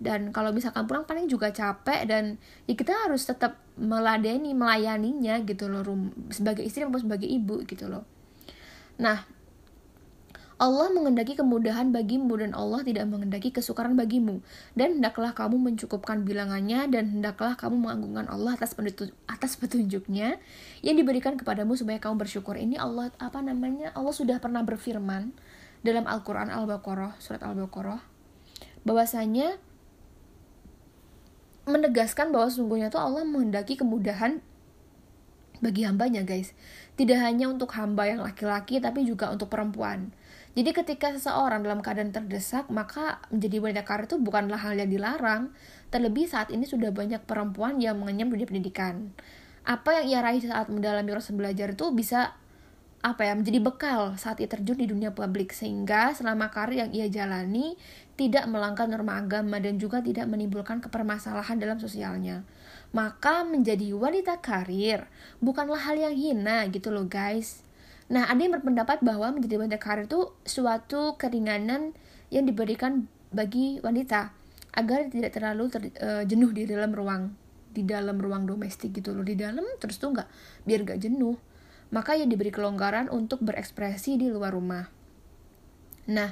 dan kalau misalkan pulang paling juga capek dan ya kita harus tetap meladeni melayaninya gitu loh sebagai istri maupun sebagai ibu gitu loh nah Allah mengendaki kemudahan bagimu dan Allah tidak mengendaki kesukaran bagimu. Dan hendaklah kamu mencukupkan bilangannya dan hendaklah kamu menganggungkan Allah atas atas petunjuknya yang diberikan kepadamu supaya kamu bersyukur. Ini Allah apa namanya? Allah sudah pernah berfirman dalam Al-Qur'an Al-Baqarah, surat Al-Baqarah bahwasanya menegaskan bahwa sungguhnya tuh Allah menghendaki kemudahan bagi hambanya guys. Tidak hanya untuk hamba yang laki-laki tapi juga untuk perempuan. Jadi ketika seseorang dalam keadaan terdesak, maka menjadi wanita karir itu bukanlah hal yang dilarang. Terlebih saat ini sudah banyak perempuan yang mengenyam dunia pendidikan. Apa yang ia raih saat mendalami proses belajar itu bisa apa ya menjadi bekal saat ia terjun di dunia publik sehingga selama karir yang ia jalani tidak melanggar norma agama dan juga tidak menimbulkan kepermasalahan dalam sosialnya. Maka menjadi wanita karir bukanlah hal yang hina gitu loh guys. Nah, ada yang berpendapat bahwa menjadi wanita karir itu suatu keringanan yang diberikan bagi wanita agar tidak terlalu ter, uh, jenuh di dalam ruang di dalam ruang domestik gitu loh di dalam terus tuh nggak biar nggak jenuh maka yang diberi kelonggaran untuk berekspresi di luar rumah. Nah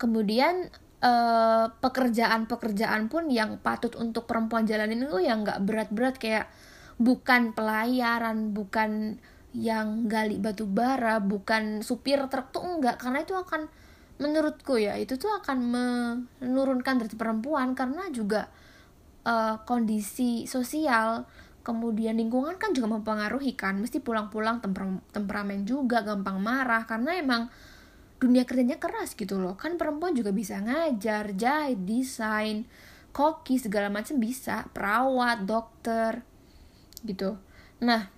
kemudian uh, pekerjaan-pekerjaan pun yang patut untuk perempuan jalanin itu yang nggak berat-berat kayak bukan pelayaran bukan yang gali batu bara bukan supir truk tuh enggak karena itu akan menurutku ya itu tuh akan menurunkan derajat perempuan karena juga uh, kondisi sosial kemudian lingkungan kan juga mempengaruhi kan. Mesti pulang-pulang temper temperamen juga gampang marah. Karena emang dunia kerjanya keras gitu loh. Kan perempuan juga bisa ngajar jahit desain koki segala macam bisa. Perawat dokter gitu. Nah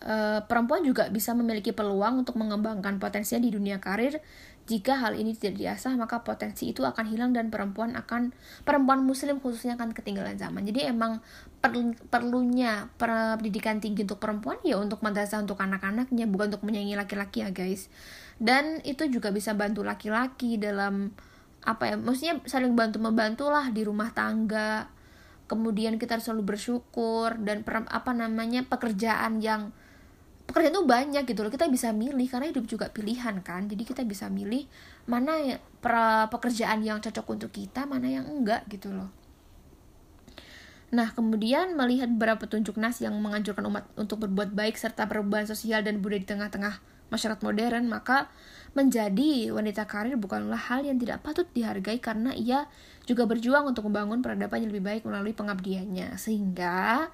e, perempuan juga bisa memiliki peluang untuk mengembangkan potensinya di dunia karir. Jika hal ini tidak diasah, maka potensi itu akan hilang dan perempuan akan perempuan muslim khususnya akan ketinggalan zaman. Jadi emang perlu, perlunya pendidikan tinggi untuk perempuan ya untuk madrasah untuk anak-anaknya, bukan untuk menyaingi laki-laki ya, guys. Dan itu juga bisa bantu laki-laki dalam apa ya? Maksudnya saling bantu membantu lah di rumah tangga. Kemudian kita harus selalu bersyukur dan per, apa namanya pekerjaan yang pekerjaan tuh banyak gitu loh kita bisa milih karena hidup juga pilihan kan jadi kita bisa milih mana ya pekerjaan yang cocok untuk kita mana yang enggak gitu loh Nah, kemudian melihat beberapa petunjuk nas yang menganjurkan umat untuk berbuat baik serta perubahan sosial dan budaya di tengah-tengah masyarakat modern, maka menjadi wanita karir bukanlah hal yang tidak patut dihargai karena ia juga berjuang untuk membangun peradaban yang lebih baik melalui pengabdiannya. Sehingga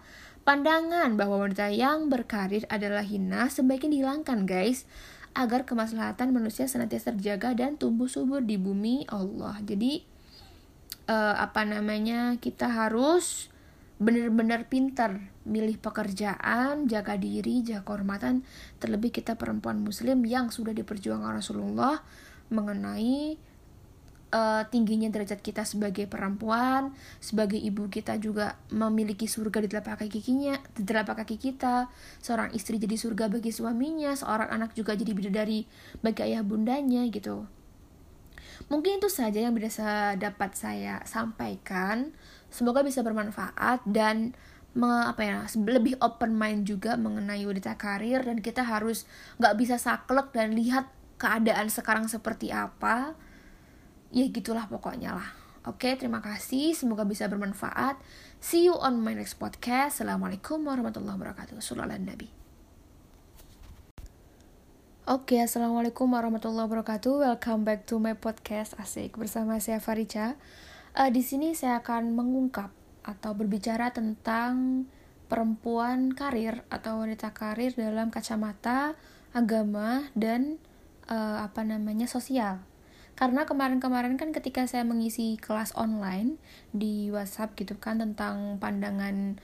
Pandangan bahwa wanita yang berkarir adalah hina sebaiknya dihilangkan guys agar kemaslahatan manusia senantiasa terjaga dan tumbuh subur di bumi Allah. Jadi uh, apa namanya kita harus benar-benar pintar milih pekerjaan, jaga diri, jaga kehormatan. Terlebih kita perempuan muslim yang sudah diperjuangkan Rasulullah mengenai uh, tingginya derajat kita sebagai perempuan, sebagai ibu kita juga memiliki surga di telapak kaki kikinya, di telapak kaki kita. Seorang istri jadi surga bagi suaminya, seorang anak juga jadi bidadari bagi ayah bundanya gitu. Mungkin itu saja yang bisa dapat saya sampaikan. Semoga bisa bermanfaat dan me, apa ya lebih open mind juga mengenai wanita karir dan kita harus nggak bisa saklek dan lihat keadaan sekarang seperti apa. Ya gitulah pokoknya lah. Oke terima kasih. Semoga bisa bermanfaat. See you on my next podcast. Assalamualaikum warahmatullahi wabarakatuh. Sallallahu nabi Oke, Assalamualaikum warahmatullahi wabarakatuh. Welcome back to my podcast. Asik. Bersama saya Farica. Uh, di sini saya akan mengungkap atau berbicara tentang perempuan karir atau wanita karir dalam kacamata agama dan uh, apa namanya sosial. Karena kemarin-kemarin kan ketika saya mengisi kelas online di WhatsApp gitu kan tentang pandangan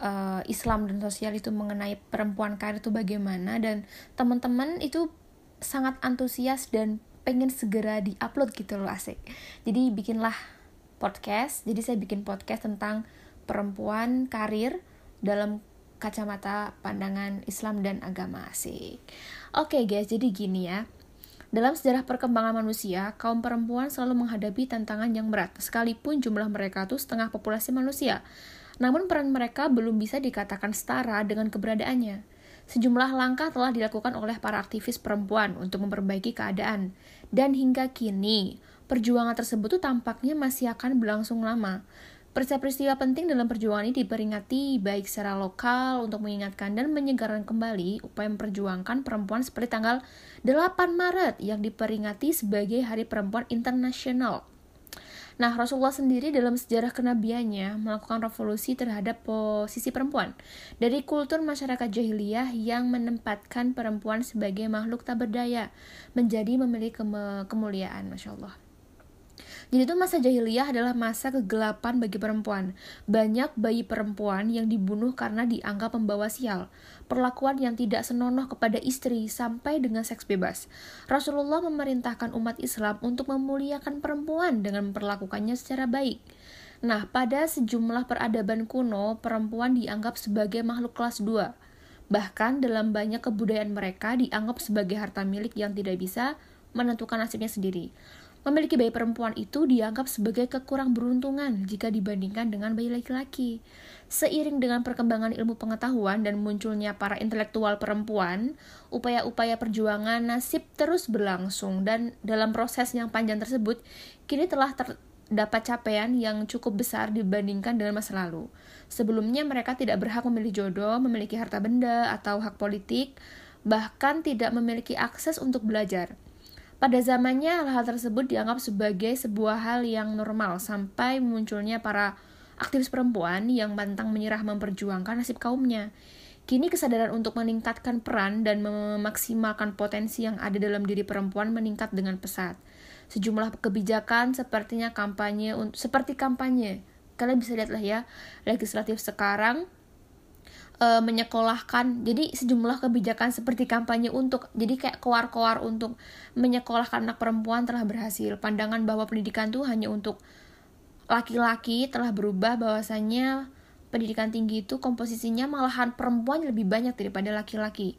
uh, Islam dan sosial itu mengenai perempuan karir itu bagaimana dan teman-teman itu sangat antusias dan pengen segera diupload gitu loh asik. Jadi bikinlah podcast jadi saya bikin podcast tentang perempuan karir dalam kacamata pandangan Islam dan agama asik oke okay guys jadi gini ya dalam sejarah perkembangan manusia, kaum perempuan selalu menghadapi tantangan yang berat, sekalipun jumlah mereka itu setengah populasi manusia. Namun peran mereka belum bisa dikatakan setara dengan keberadaannya. Sejumlah langkah telah dilakukan oleh para aktivis perempuan untuk memperbaiki keadaan. Dan hingga kini, perjuangan tersebut tuh tampaknya masih akan berlangsung lama. Peristiwa penting dalam perjuangan ini diperingati baik secara lokal untuk mengingatkan dan menyegarkan kembali upaya memperjuangkan perempuan seperti tanggal 8 Maret yang diperingati sebagai Hari Perempuan Internasional. Nah, Rasulullah sendiri dalam sejarah kenabiannya melakukan revolusi terhadap posisi perempuan dari kultur masyarakat jahiliyah yang menempatkan perempuan sebagai makhluk tak berdaya menjadi memiliki kemuliaan, masya Allah. Jadi itu masa jahiliyah adalah masa kegelapan bagi perempuan. Banyak bayi perempuan yang dibunuh karena dianggap membawa sial. Perlakuan yang tidak senonoh kepada istri sampai dengan seks bebas. Rasulullah memerintahkan umat Islam untuk memuliakan perempuan dengan memperlakukannya secara baik. Nah, pada sejumlah peradaban kuno, perempuan dianggap sebagai makhluk kelas 2. Bahkan dalam banyak kebudayaan mereka dianggap sebagai harta milik yang tidak bisa menentukan nasibnya sendiri. Memiliki bayi perempuan itu dianggap sebagai kekurang beruntungan jika dibandingkan dengan bayi laki-laki. Seiring dengan perkembangan ilmu pengetahuan dan munculnya para intelektual perempuan, upaya-upaya perjuangan nasib terus berlangsung dan dalam proses yang panjang tersebut, kini telah ter dapat capaian yang cukup besar dibandingkan dengan masa lalu. Sebelumnya mereka tidak berhak memilih jodoh, memiliki harta benda, atau hak politik, bahkan tidak memiliki akses untuk belajar. Pada zamannya, hal tersebut dianggap sebagai sebuah hal yang normal sampai munculnya para aktivis perempuan yang pantang menyerah memperjuangkan nasib kaumnya. Kini kesadaran untuk meningkatkan peran dan memaksimalkan potensi yang ada dalam diri perempuan meningkat dengan pesat. Sejumlah kebijakan sepertinya kampanye seperti kampanye. Kalian bisa lihat lah ya, legislatif sekarang e, menyekolahkan. Jadi sejumlah kebijakan seperti kampanye untuk jadi kayak koar-koar untuk menyekolahkan anak perempuan telah berhasil. Pandangan bahwa pendidikan tuh hanya untuk laki-laki telah berubah bahwasanya pendidikan tinggi itu komposisinya malahan perempuan lebih banyak daripada laki-laki.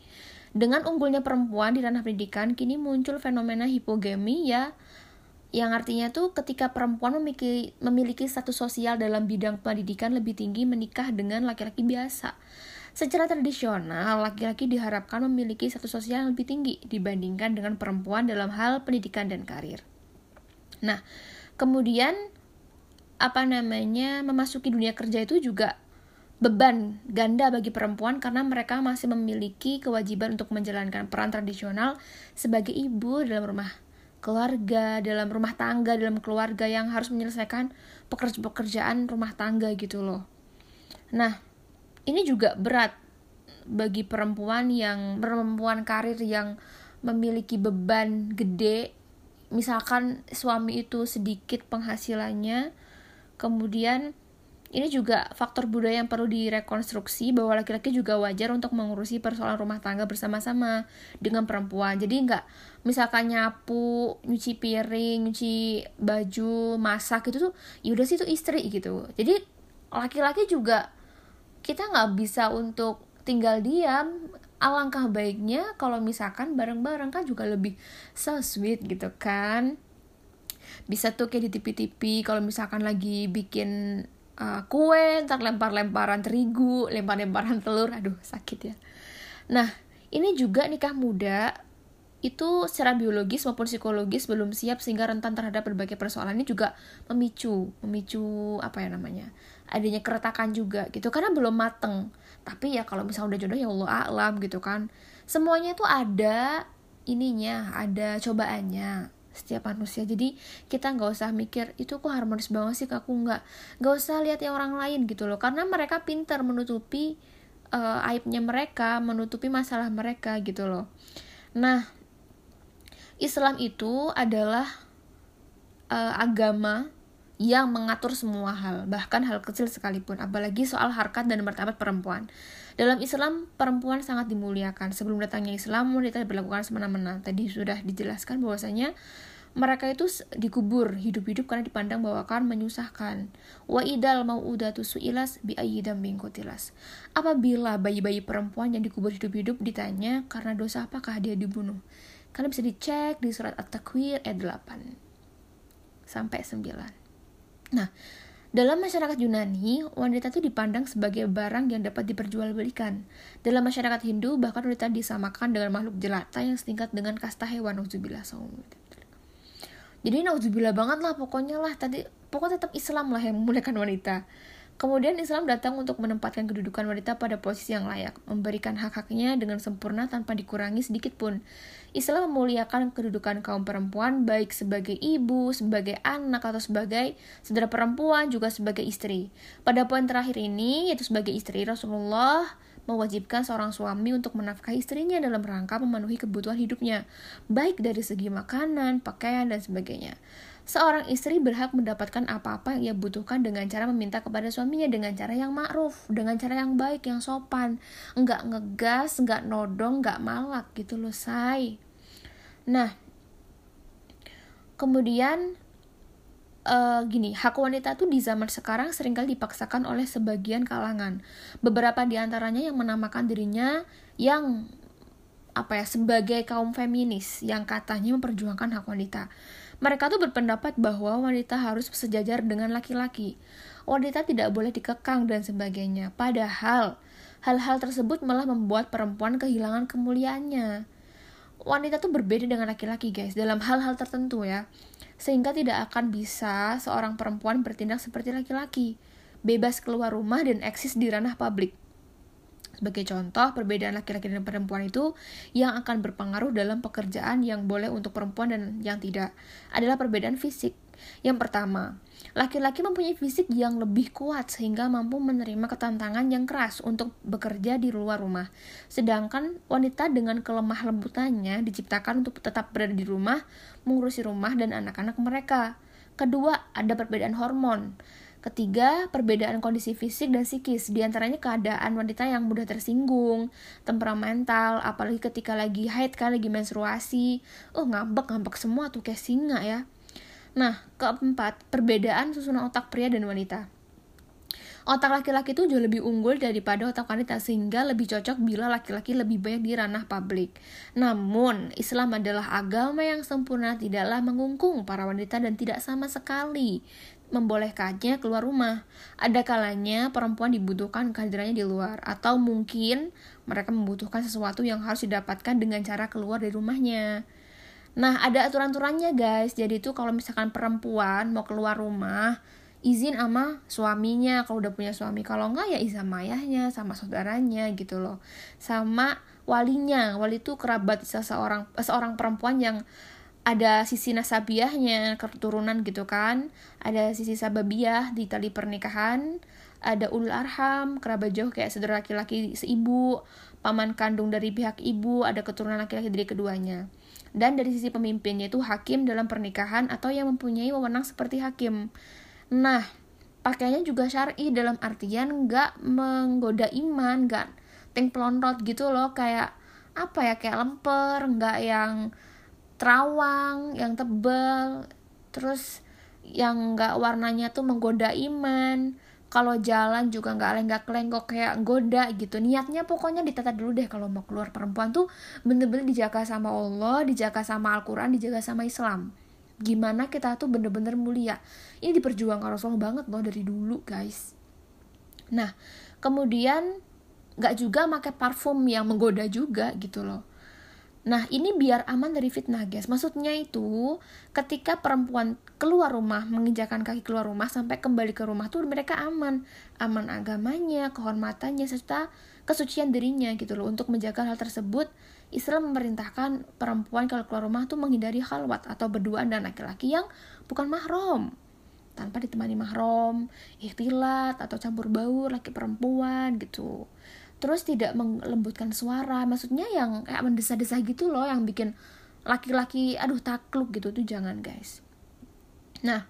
Dengan unggulnya perempuan di ranah pendidikan kini muncul fenomena hipogami ya yang artinya tuh ketika perempuan memiliki, memiliki status sosial dalam bidang pendidikan lebih tinggi menikah dengan laki-laki biasa. Secara tradisional, laki-laki diharapkan memiliki status sosial yang lebih tinggi dibandingkan dengan perempuan dalam hal pendidikan dan karir. Nah, kemudian apa namanya memasuki dunia kerja itu juga beban ganda bagi perempuan karena mereka masih memiliki kewajiban untuk menjalankan peran tradisional sebagai ibu dalam rumah keluarga, dalam rumah tangga, dalam keluarga yang harus menyelesaikan pekerjaan rumah tangga gitu loh. Nah, ini juga berat bagi perempuan yang perempuan karir yang memiliki beban gede. Misalkan suami itu sedikit penghasilannya, kemudian ini juga faktor budaya yang perlu direkonstruksi bahwa laki-laki juga wajar untuk mengurusi persoalan rumah tangga bersama-sama dengan perempuan. Jadi nggak misalkan nyapu, nyuci piring, nyuci baju, masak itu tuh ya udah sih itu istri gitu. Jadi laki-laki juga kita nggak bisa untuk tinggal diam. Alangkah baiknya kalau misalkan bareng-bareng kan juga lebih so sweet gitu kan bisa tuh kayak di TV-TV kalau misalkan lagi bikin uh, kue, ntar lempar-lemparan terigu, lempar-lemparan telur, aduh sakit ya. Nah, ini juga nikah muda itu secara biologis maupun psikologis belum siap sehingga rentan terhadap berbagai persoalan ini juga memicu, memicu apa ya namanya, adanya keretakan juga gitu karena belum mateng. Tapi ya kalau misalnya udah jodoh ya Allah alam gitu kan. Semuanya itu ada ininya, ada cobaannya setiap manusia. Jadi kita nggak usah mikir itu kok harmonis banget sih aku nggak nggak usah lihat yang orang lain gitu loh. Karena mereka pintar menutupi uh, aibnya mereka menutupi masalah mereka gitu loh. Nah Islam itu adalah uh, agama yang mengatur semua hal, bahkan hal kecil sekalipun, apalagi soal harkat dan martabat perempuan. Dalam Islam, perempuan sangat dimuliakan. Sebelum datangnya Islam, wanita diperlakukan semena-mena. Tadi sudah dijelaskan bahwasanya mereka itu dikubur hidup-hidup karena dipandang bahwa akan menyusahkan. Wa idal mau udatu suilas bi ayyidam bingkotilas. Apabila bayi-bayi perempuan yang dikubur hidup-hidup ditanya karena dosa apakah dia dibunuh. Kalian bisa dicek di surat At-Takwir ayat 8 sampai 9. Nah, dalam masyarakat Yunani, wanita itu dipandang sebagai barang yang dapat diperjualbelikan. Dalam masyarakat Hindu, bahkan wanita disamakan dengan makhluk jelata yang setingkat dengan kasta hewan. Nauzubillah. Jadi nauzubillah banget lah pokoknya lah tadi pokoknya tetap Islam lah yang memuliakan wanita. Kemudian Islam datang untuk menempatkan kedudukan wanita pada posisi yang layak, memberikan hak-haknya dengan sempurna tanpa dikurangi sedikit pun. Islam memuliakan kedudukan kaum perempuan baik sebagai ibu, sebagai anak atau sebagai saudara perempuan juga sebagai istri. Pada poin terakhir ini yaitu sebagai istri Rasulullah mewajibkan seorang suami untuk menafkahi istrinya dalam rangka memenuhi kebutuhan hidupnya, baik dari segi makanan, pakaian dan sebagainya. Seorang istri berhak mendapatkan apa-apa yang ia butuhkan dengan cara meminta kepada suaminya dengan cara yang ma'ruf, dengan cara yang baik, yang sopan. Enggak ngegas, enggak nodong, enggak malak gitu loh, say. Nah, kemudian uh, gini, hak wanita tuh di zaman sekarang sering kali dipaksakan oleh sebagian kalangan. Beberapa di antaranya yang menamakan dirinya yang apa ya sebagai kaum feminis yang katanya memperjuangkan hak wanita. Mereka tuh berpendapat bahwa wanita harus sejajar dengan laki-laki. Wanita tidak boleh dikekang dan sebagainya. Padahal, hal-hal tersebut malah membuat perempuan kehilangan kemuliaannya. wanita tuh berbeda dengan laki-laki guys dalam hal-hal tertentu ya sehingga tidak akan bisa seorang perempuan bertindak seperti laki-laki bebas keluar rumah dan eksis di ranah publik sebagai contoh, perbedaan laki-laki dan perempuan itu yang akan berpengaruh dalam pekerjaan yang boleh untuk perempuan dan yang tidak adalah perbedaan fisik. Yang pertama, laki-laki mempunyai fisik yang lebih kuat sehingga mampu menerima ketantangan yang keras untuk bekerja di luar rumah. Sedangkan wanita dengan kelemah lembutannya diciptakan untuk tetap berada di rumah, mengurusi rumah dan anak-anak mereka. Kedua, ada perbedaan hormon. Ketiga, perbedaan kondisi fisik dan psikis, di antaranya keadaan wanita yang mudah tersinggung, temperamental, apalagi ketika lagi haid kan, lagi menstruasi. Oh, ngambek-ngambek semua tuh kayak singa ya. Nah, keempat, perbedaan susunan otak pria dan wanita. Otak laki-laki itu jauh lebih unggul daripada otak wanita sehingga lebih cocok bila laki-laki lebih banyak di ranah publik. Namun, Islam adalah agama yang sempurna tidaklah mengungkung para wanita dan tidak sama sekali membolehkannya keluar rumah. Ada kalanya perempuan dibutuhkan kehadirannya di luar, atau mungkin mereka membutuhkan sesuatu yang harus didapatkan dengan cara keluar dari rumahnya. Nah, ada aturan-aturannya guys. Jadi itu kalau misalkan perempuan mau keluar rumah, izin sama suaminya kalau udah punya suami. Kalau enggak ya izin sama ayahnya, sama saudaranya gitu loh. Sama walinya. Wali itu kerabat seseorang seorang perempuan yang ada sisi nasabiahnya keturunan gitu kan ada sisi sababiah di tali pernikahan. Ada ulul arham kerabat jauh kayak saudara laki-laki seibu paman kandung dari pihak ibu ada keturunan laki-laki dari keduanya. Dan dari sisi pemimpinnya itu hakim dalam pernikahan atau yang mempunyai wewenang seperti hakim. Nah pakainya juga syari dalam artian nggak menggoda iman nggak ting pelontot gitu loh. Kayak apa ya kayak lemper nggak yang terawang yang tebal terus yang nggak warnanya tuh menggoda iman. Kalau jalan juga nggak lenggak-lenggok kayak goda gitu. Niatnya pokoknya ditata dulu deh kalau mau keluar. Perempuan tuh bener-bener dijaga sama Allah dijaga sama Al-Quran dijaga sama Islam. Gimana kita tuh bener-bener mulia. Ini diperjuangkan Rasulullah banget loh dari dulu guys. Nah kemudian nggak juga pakai parfum yang menggoda juga gitu loh Nah, ini biar aman dari fitnah, guys. Maksudnya itu, ketika perempuan keluar rumah, menginjakan kaki keluar rumah sampai kembali ke rumah tuh mereka aman. Aman agamanya, kehormatannya serta kesucian dirinya gitu loh. Untuk menjaga hal tersebut, Islam memerintahkan perempuan kalau keluar rumah tuh menghindari khalwat atau berduaan dan laki-laki yang bukan mahram tanpa ditemani mahram, ikhtilat atau campur baur laki perempuan gitu terus tidak melembutkan suara. Maksudnya yang kayak mendesa-desa gitu loh yang bikin laki-laki aduh takluk gitu. Tuh jangan guys. Nah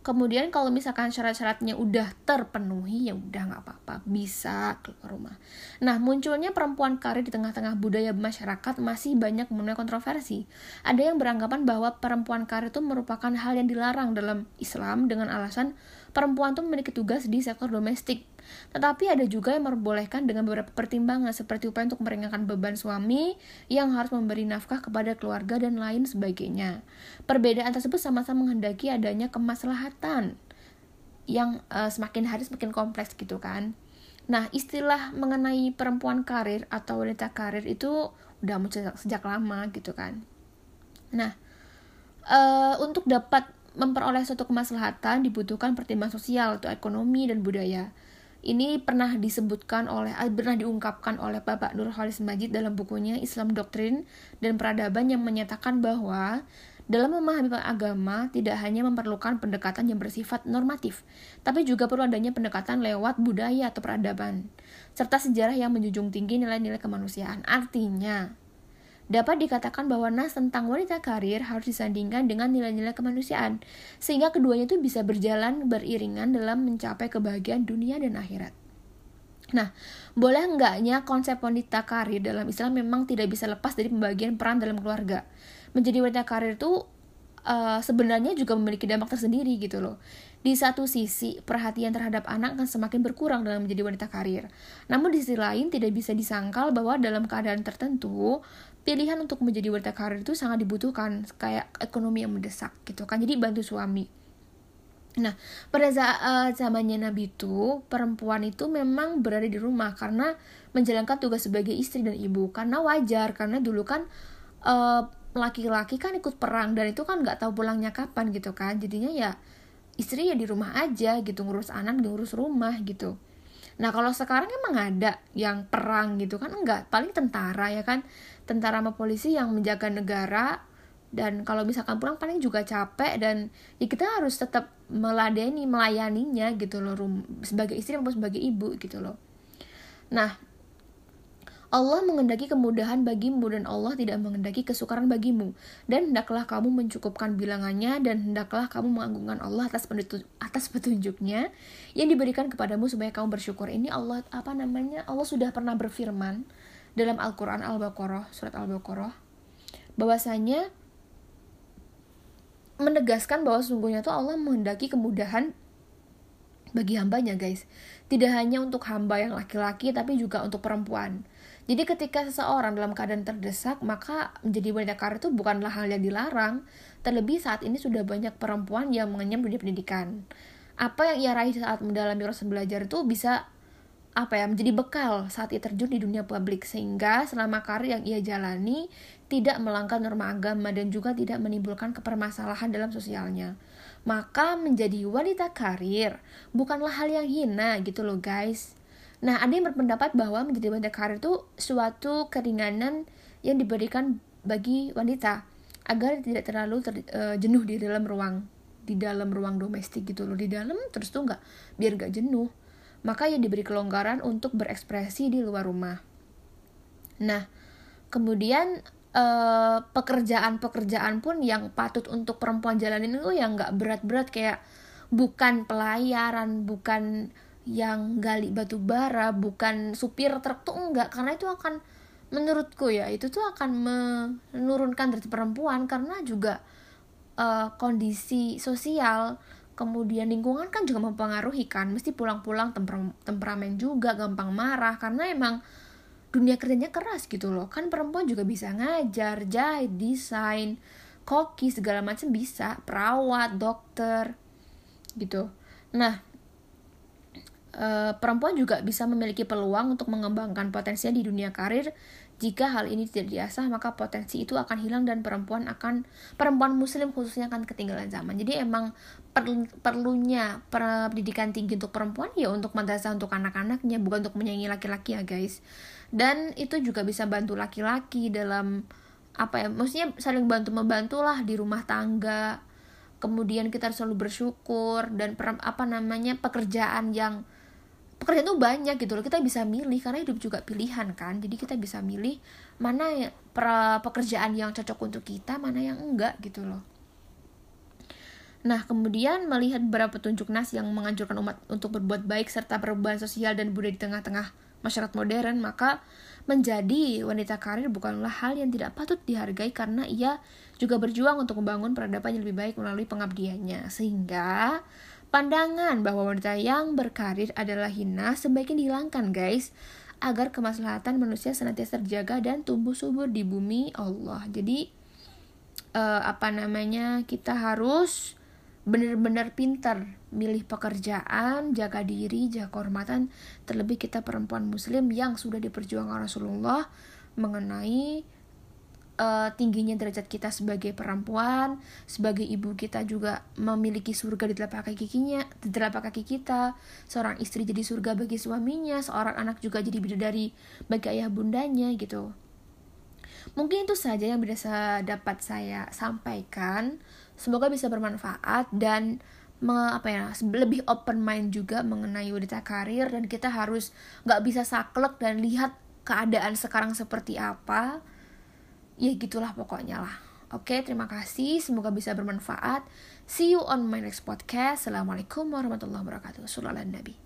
kemudian kalau misalkan syarat-syaratnya udah terpenuhi ya udah nggak apa-apa. Bisa keluar rumah. Nah munculnya perempuan karir di tengah-tengah budaya masyarakat masih banyak menuai kontroversi. Ada yang beranggapan bahwa perempuan karir itu merupakan hal yang dilarang dalam Islam dengan alasan perempuan tuh memiliki tugas di sektor domestik tetapi ada juga yang memperbolehkan dengan beberapa pertimbangan seperti upaya untuk meringankan beban suami yang harus memberi nafkah kepada keluarga dan lain sebagainya. Perbedaan tersebut sama-sama menghendaki adanya kemaslahatan yang uh, semakin hari semakin kompleks gitu kan. Nah, istilah mengenai perempuan karir atau wanita karir itu udah muncul sejak, sejak lama gitu kan. Nah, uh, untuk dapat memperoleh suatu kemaslahatan dibutuhkan pertimbangan sosial atau ekonomi dan budaya. Ini pernah disebutkan oleh eh, pernah diungkapkan oleh Bapak Nur Khalis Majid dalam bukunya Islam Doktrin dan Peradaban yang menyatakan bahwa dalam memahami agama tidak hanya memerlukan pendekatan yang bersifat normatif, tapi juga perlu adanya pendekatan lewat budaya atau peradaban, serta sejarah yang menjunjung tinggi nilai-nilai kemanusiaan. Artinya, dapat dikatakan bahwa nas tentang wanita karir harus disandingkan dengan nilai-nilai kemanusiaan, sehingga keduanya itu bisa berjalan beriringan dalam mencapai kebahagiaan dunia dan akhirat. Nah, boleh enggaknya konsep wanita karir dalam Islam memang tidak bisa lepas dari pembagian peran dalam keluarga. Menjadi wanita karir itu uh, sebenarnya juga memiliki dampak tersendiri gitu loh. Di satu sisi, perhatian terhadap anak akan semakin berkurang dalam menjadi wanita karir. Namun di sisi lain, tidak bisa disangkal bahwa dalam keadaan tertentu, pilihan untuk menjadi wanita karir itu sangat dibutuhkan, kayak ekonomi yang mendesak gitu kan. Jadi bantu suami. Nah, pada saat zamannya Nabi itu, perempuan itu memang berada di rumah karena menjalankan tugas sebagai istri dan ibu. Karena wajar, karena dulu kan uh, laki-laki kan ikut perang dan itu kan nggak tahu pulangnya kapan gitu kan jadinya ya istri ya di rumah aja gitu ngurus anak ngurus rumah gitu nah kalau sekarang emang ada yang perang gitu kan enggak paling tentara ya kan tentara sama polisi yang menjaga negara dan kalau misalkan pulang paling juga capek dan ya kita harus tetap meladeni melayaninya gitu loh sebagai istri maupun sebagai ibu gitu loh nah Allah mengendaki kemudahan bagimu dan Allah tidak mengendaki kesukaran bagimu. Dan hendaklah kamu mencukupkan bilangannya dan hendaklah kamu mengagungkan Allah atas atas petunjuknya yang diberikan kepadamu supaya kamu bersyukur. Ini Allah apa namanya? Allah sudah pernah berfirman dalam Al-Qur'an Al-Baqarah, surat Al-Baqarah bahwasanya menegaskan bahwa sungguhnya tuh Allah menghendaki kemudahan bagi hambanya guys. Tidak hanya untuk hamba yang laki-laki tapi juga untuk perempuan. Jadi ketika seseorang dalam keadaan terdesak, maka menjadi wanita karir itu bukanlah hal yang dilarang. Terlebih saat ini sudah banyak perempuan yang mengenyam dunia pendidikan. Apa yang ia raih saat mendalami proses belajar itu bisa apa ya menjadi bekal saat ia terjun di dunia publik sehingga selama karir yang ia jalani tidak melanggar norma agama dan juga tidak menimbulkan kepermasalahan dalam sosialnya. Maka menjadi wanita karir bukanlah hal yang hina gitu loh guys. Nah, ada yang berpendapat bahwa menjadi wanita karir itu suatu keringanan yang diberikan bagi wanita agar tidak terlalu ter, uh, jenuh di dalam ruang di dalam ruang domestik gitu loh di dalam terus tuh nggak biar nggak jenuh maka yang diberi kelonggaran untuk berekspresi di luar rumah. Nah kemudian uh, pekerjaan-pekerjaan pun yang patut untuk perempuan jalanin itu yang nggak berat-berat kayak bukan pelayaran bukan yang gali batu bara bukan supir truk tuh enggak karena itu akan menurutku ya itu tuh akan menurunkan derajat perempuan karena juga uh, kondisi sosial kemudian lingkungan kan juga mempengaruhi kan. Mesti pulang-pulang temper temperamen juga gampang marah. Karena emang dunia kerjanya keras gitu loh. Kan perempuan juga bisa ngajar jahit desain koki segala macam bisa. Perawat dokter gitu. Nah e, perempuan juga bisa memiliki peluang untuk mengembangkan potensinya di dunia karir. Jika hal ini tidak diasah, maka potensi itu akan hilang dan perempuan akan perempuan muslim khususnya akan ketinggalan zaman. Jadi emang perlu, perlunya pendidikan tinggi untuk perempuan ya untuk madrasah untuk anak-anaknya, bukan untuk menyaingi laki-laki ya guys. Dan itu juga bisa bantu laki-laki dalam apa ya, maksudnya saling bantu membantu lah di rumah tangga. Kemudian kita harus selalu bersyukur dan per, apa namanya pekerjaan yang pekerjaan tuh banyak gitu loh kita bisa milih karena hidup juga pilihan kan jadi kita bisa milih mana ya, pekerjaan yang cocok untuk kita mana yang enggak gitu loh Nah, kemudian melihat beberapa petunjuk nas yang menganjurkan umat untuk berbuat baik serta perubahan sosial dan budaya di tengah-tengah masyarakat modern, maka menjadi wanita karir bukanlah hal yang tidak patut dihargai karena ia juga berjuang untuk membangun peradaban yang lebih baik melalui pengabdiannya. Sehingga Pandangan bahwa wanita yang berkarir adalah hina sebaiknya dihilangkan guys agar kemaslahatan manusia senantiasa terjaga dan tumbuh subur di bumi Allah. Jadi uh, apa namanya kita harus benar-benar pintar milih pekerjaan, jaga diri, jaga kehormatan, terlebih kita perempuan muslim yang sudah diperjuangkan Rasulullah mengenai uh, tingginya derajat kita sebagai perempuan, sebagai ibu kita juga memiliki surga di telapak kaki kikinya, di telapak kaki kita. Seorang istri jadi surga bagi suaminya, seorang anak juga jadi bidadari bagi ayah bundanya gitu. Mungkin itu saja yang bisa dapat saya sampaikan. Semoga bisa bermanfaat dan me, apa ya lebih open mind juga mengenai wanita karir dan kita harus nggak bisa saklek dan lihat keadaan sekarang seperti apa. Ya gitulah pokoknya lah. Oke terima kasih. Semoga bisa bermanfaat. See you on my next podcast. Assalamualaikum warahmatullahi wabarakatuh. Sallallahu Nabi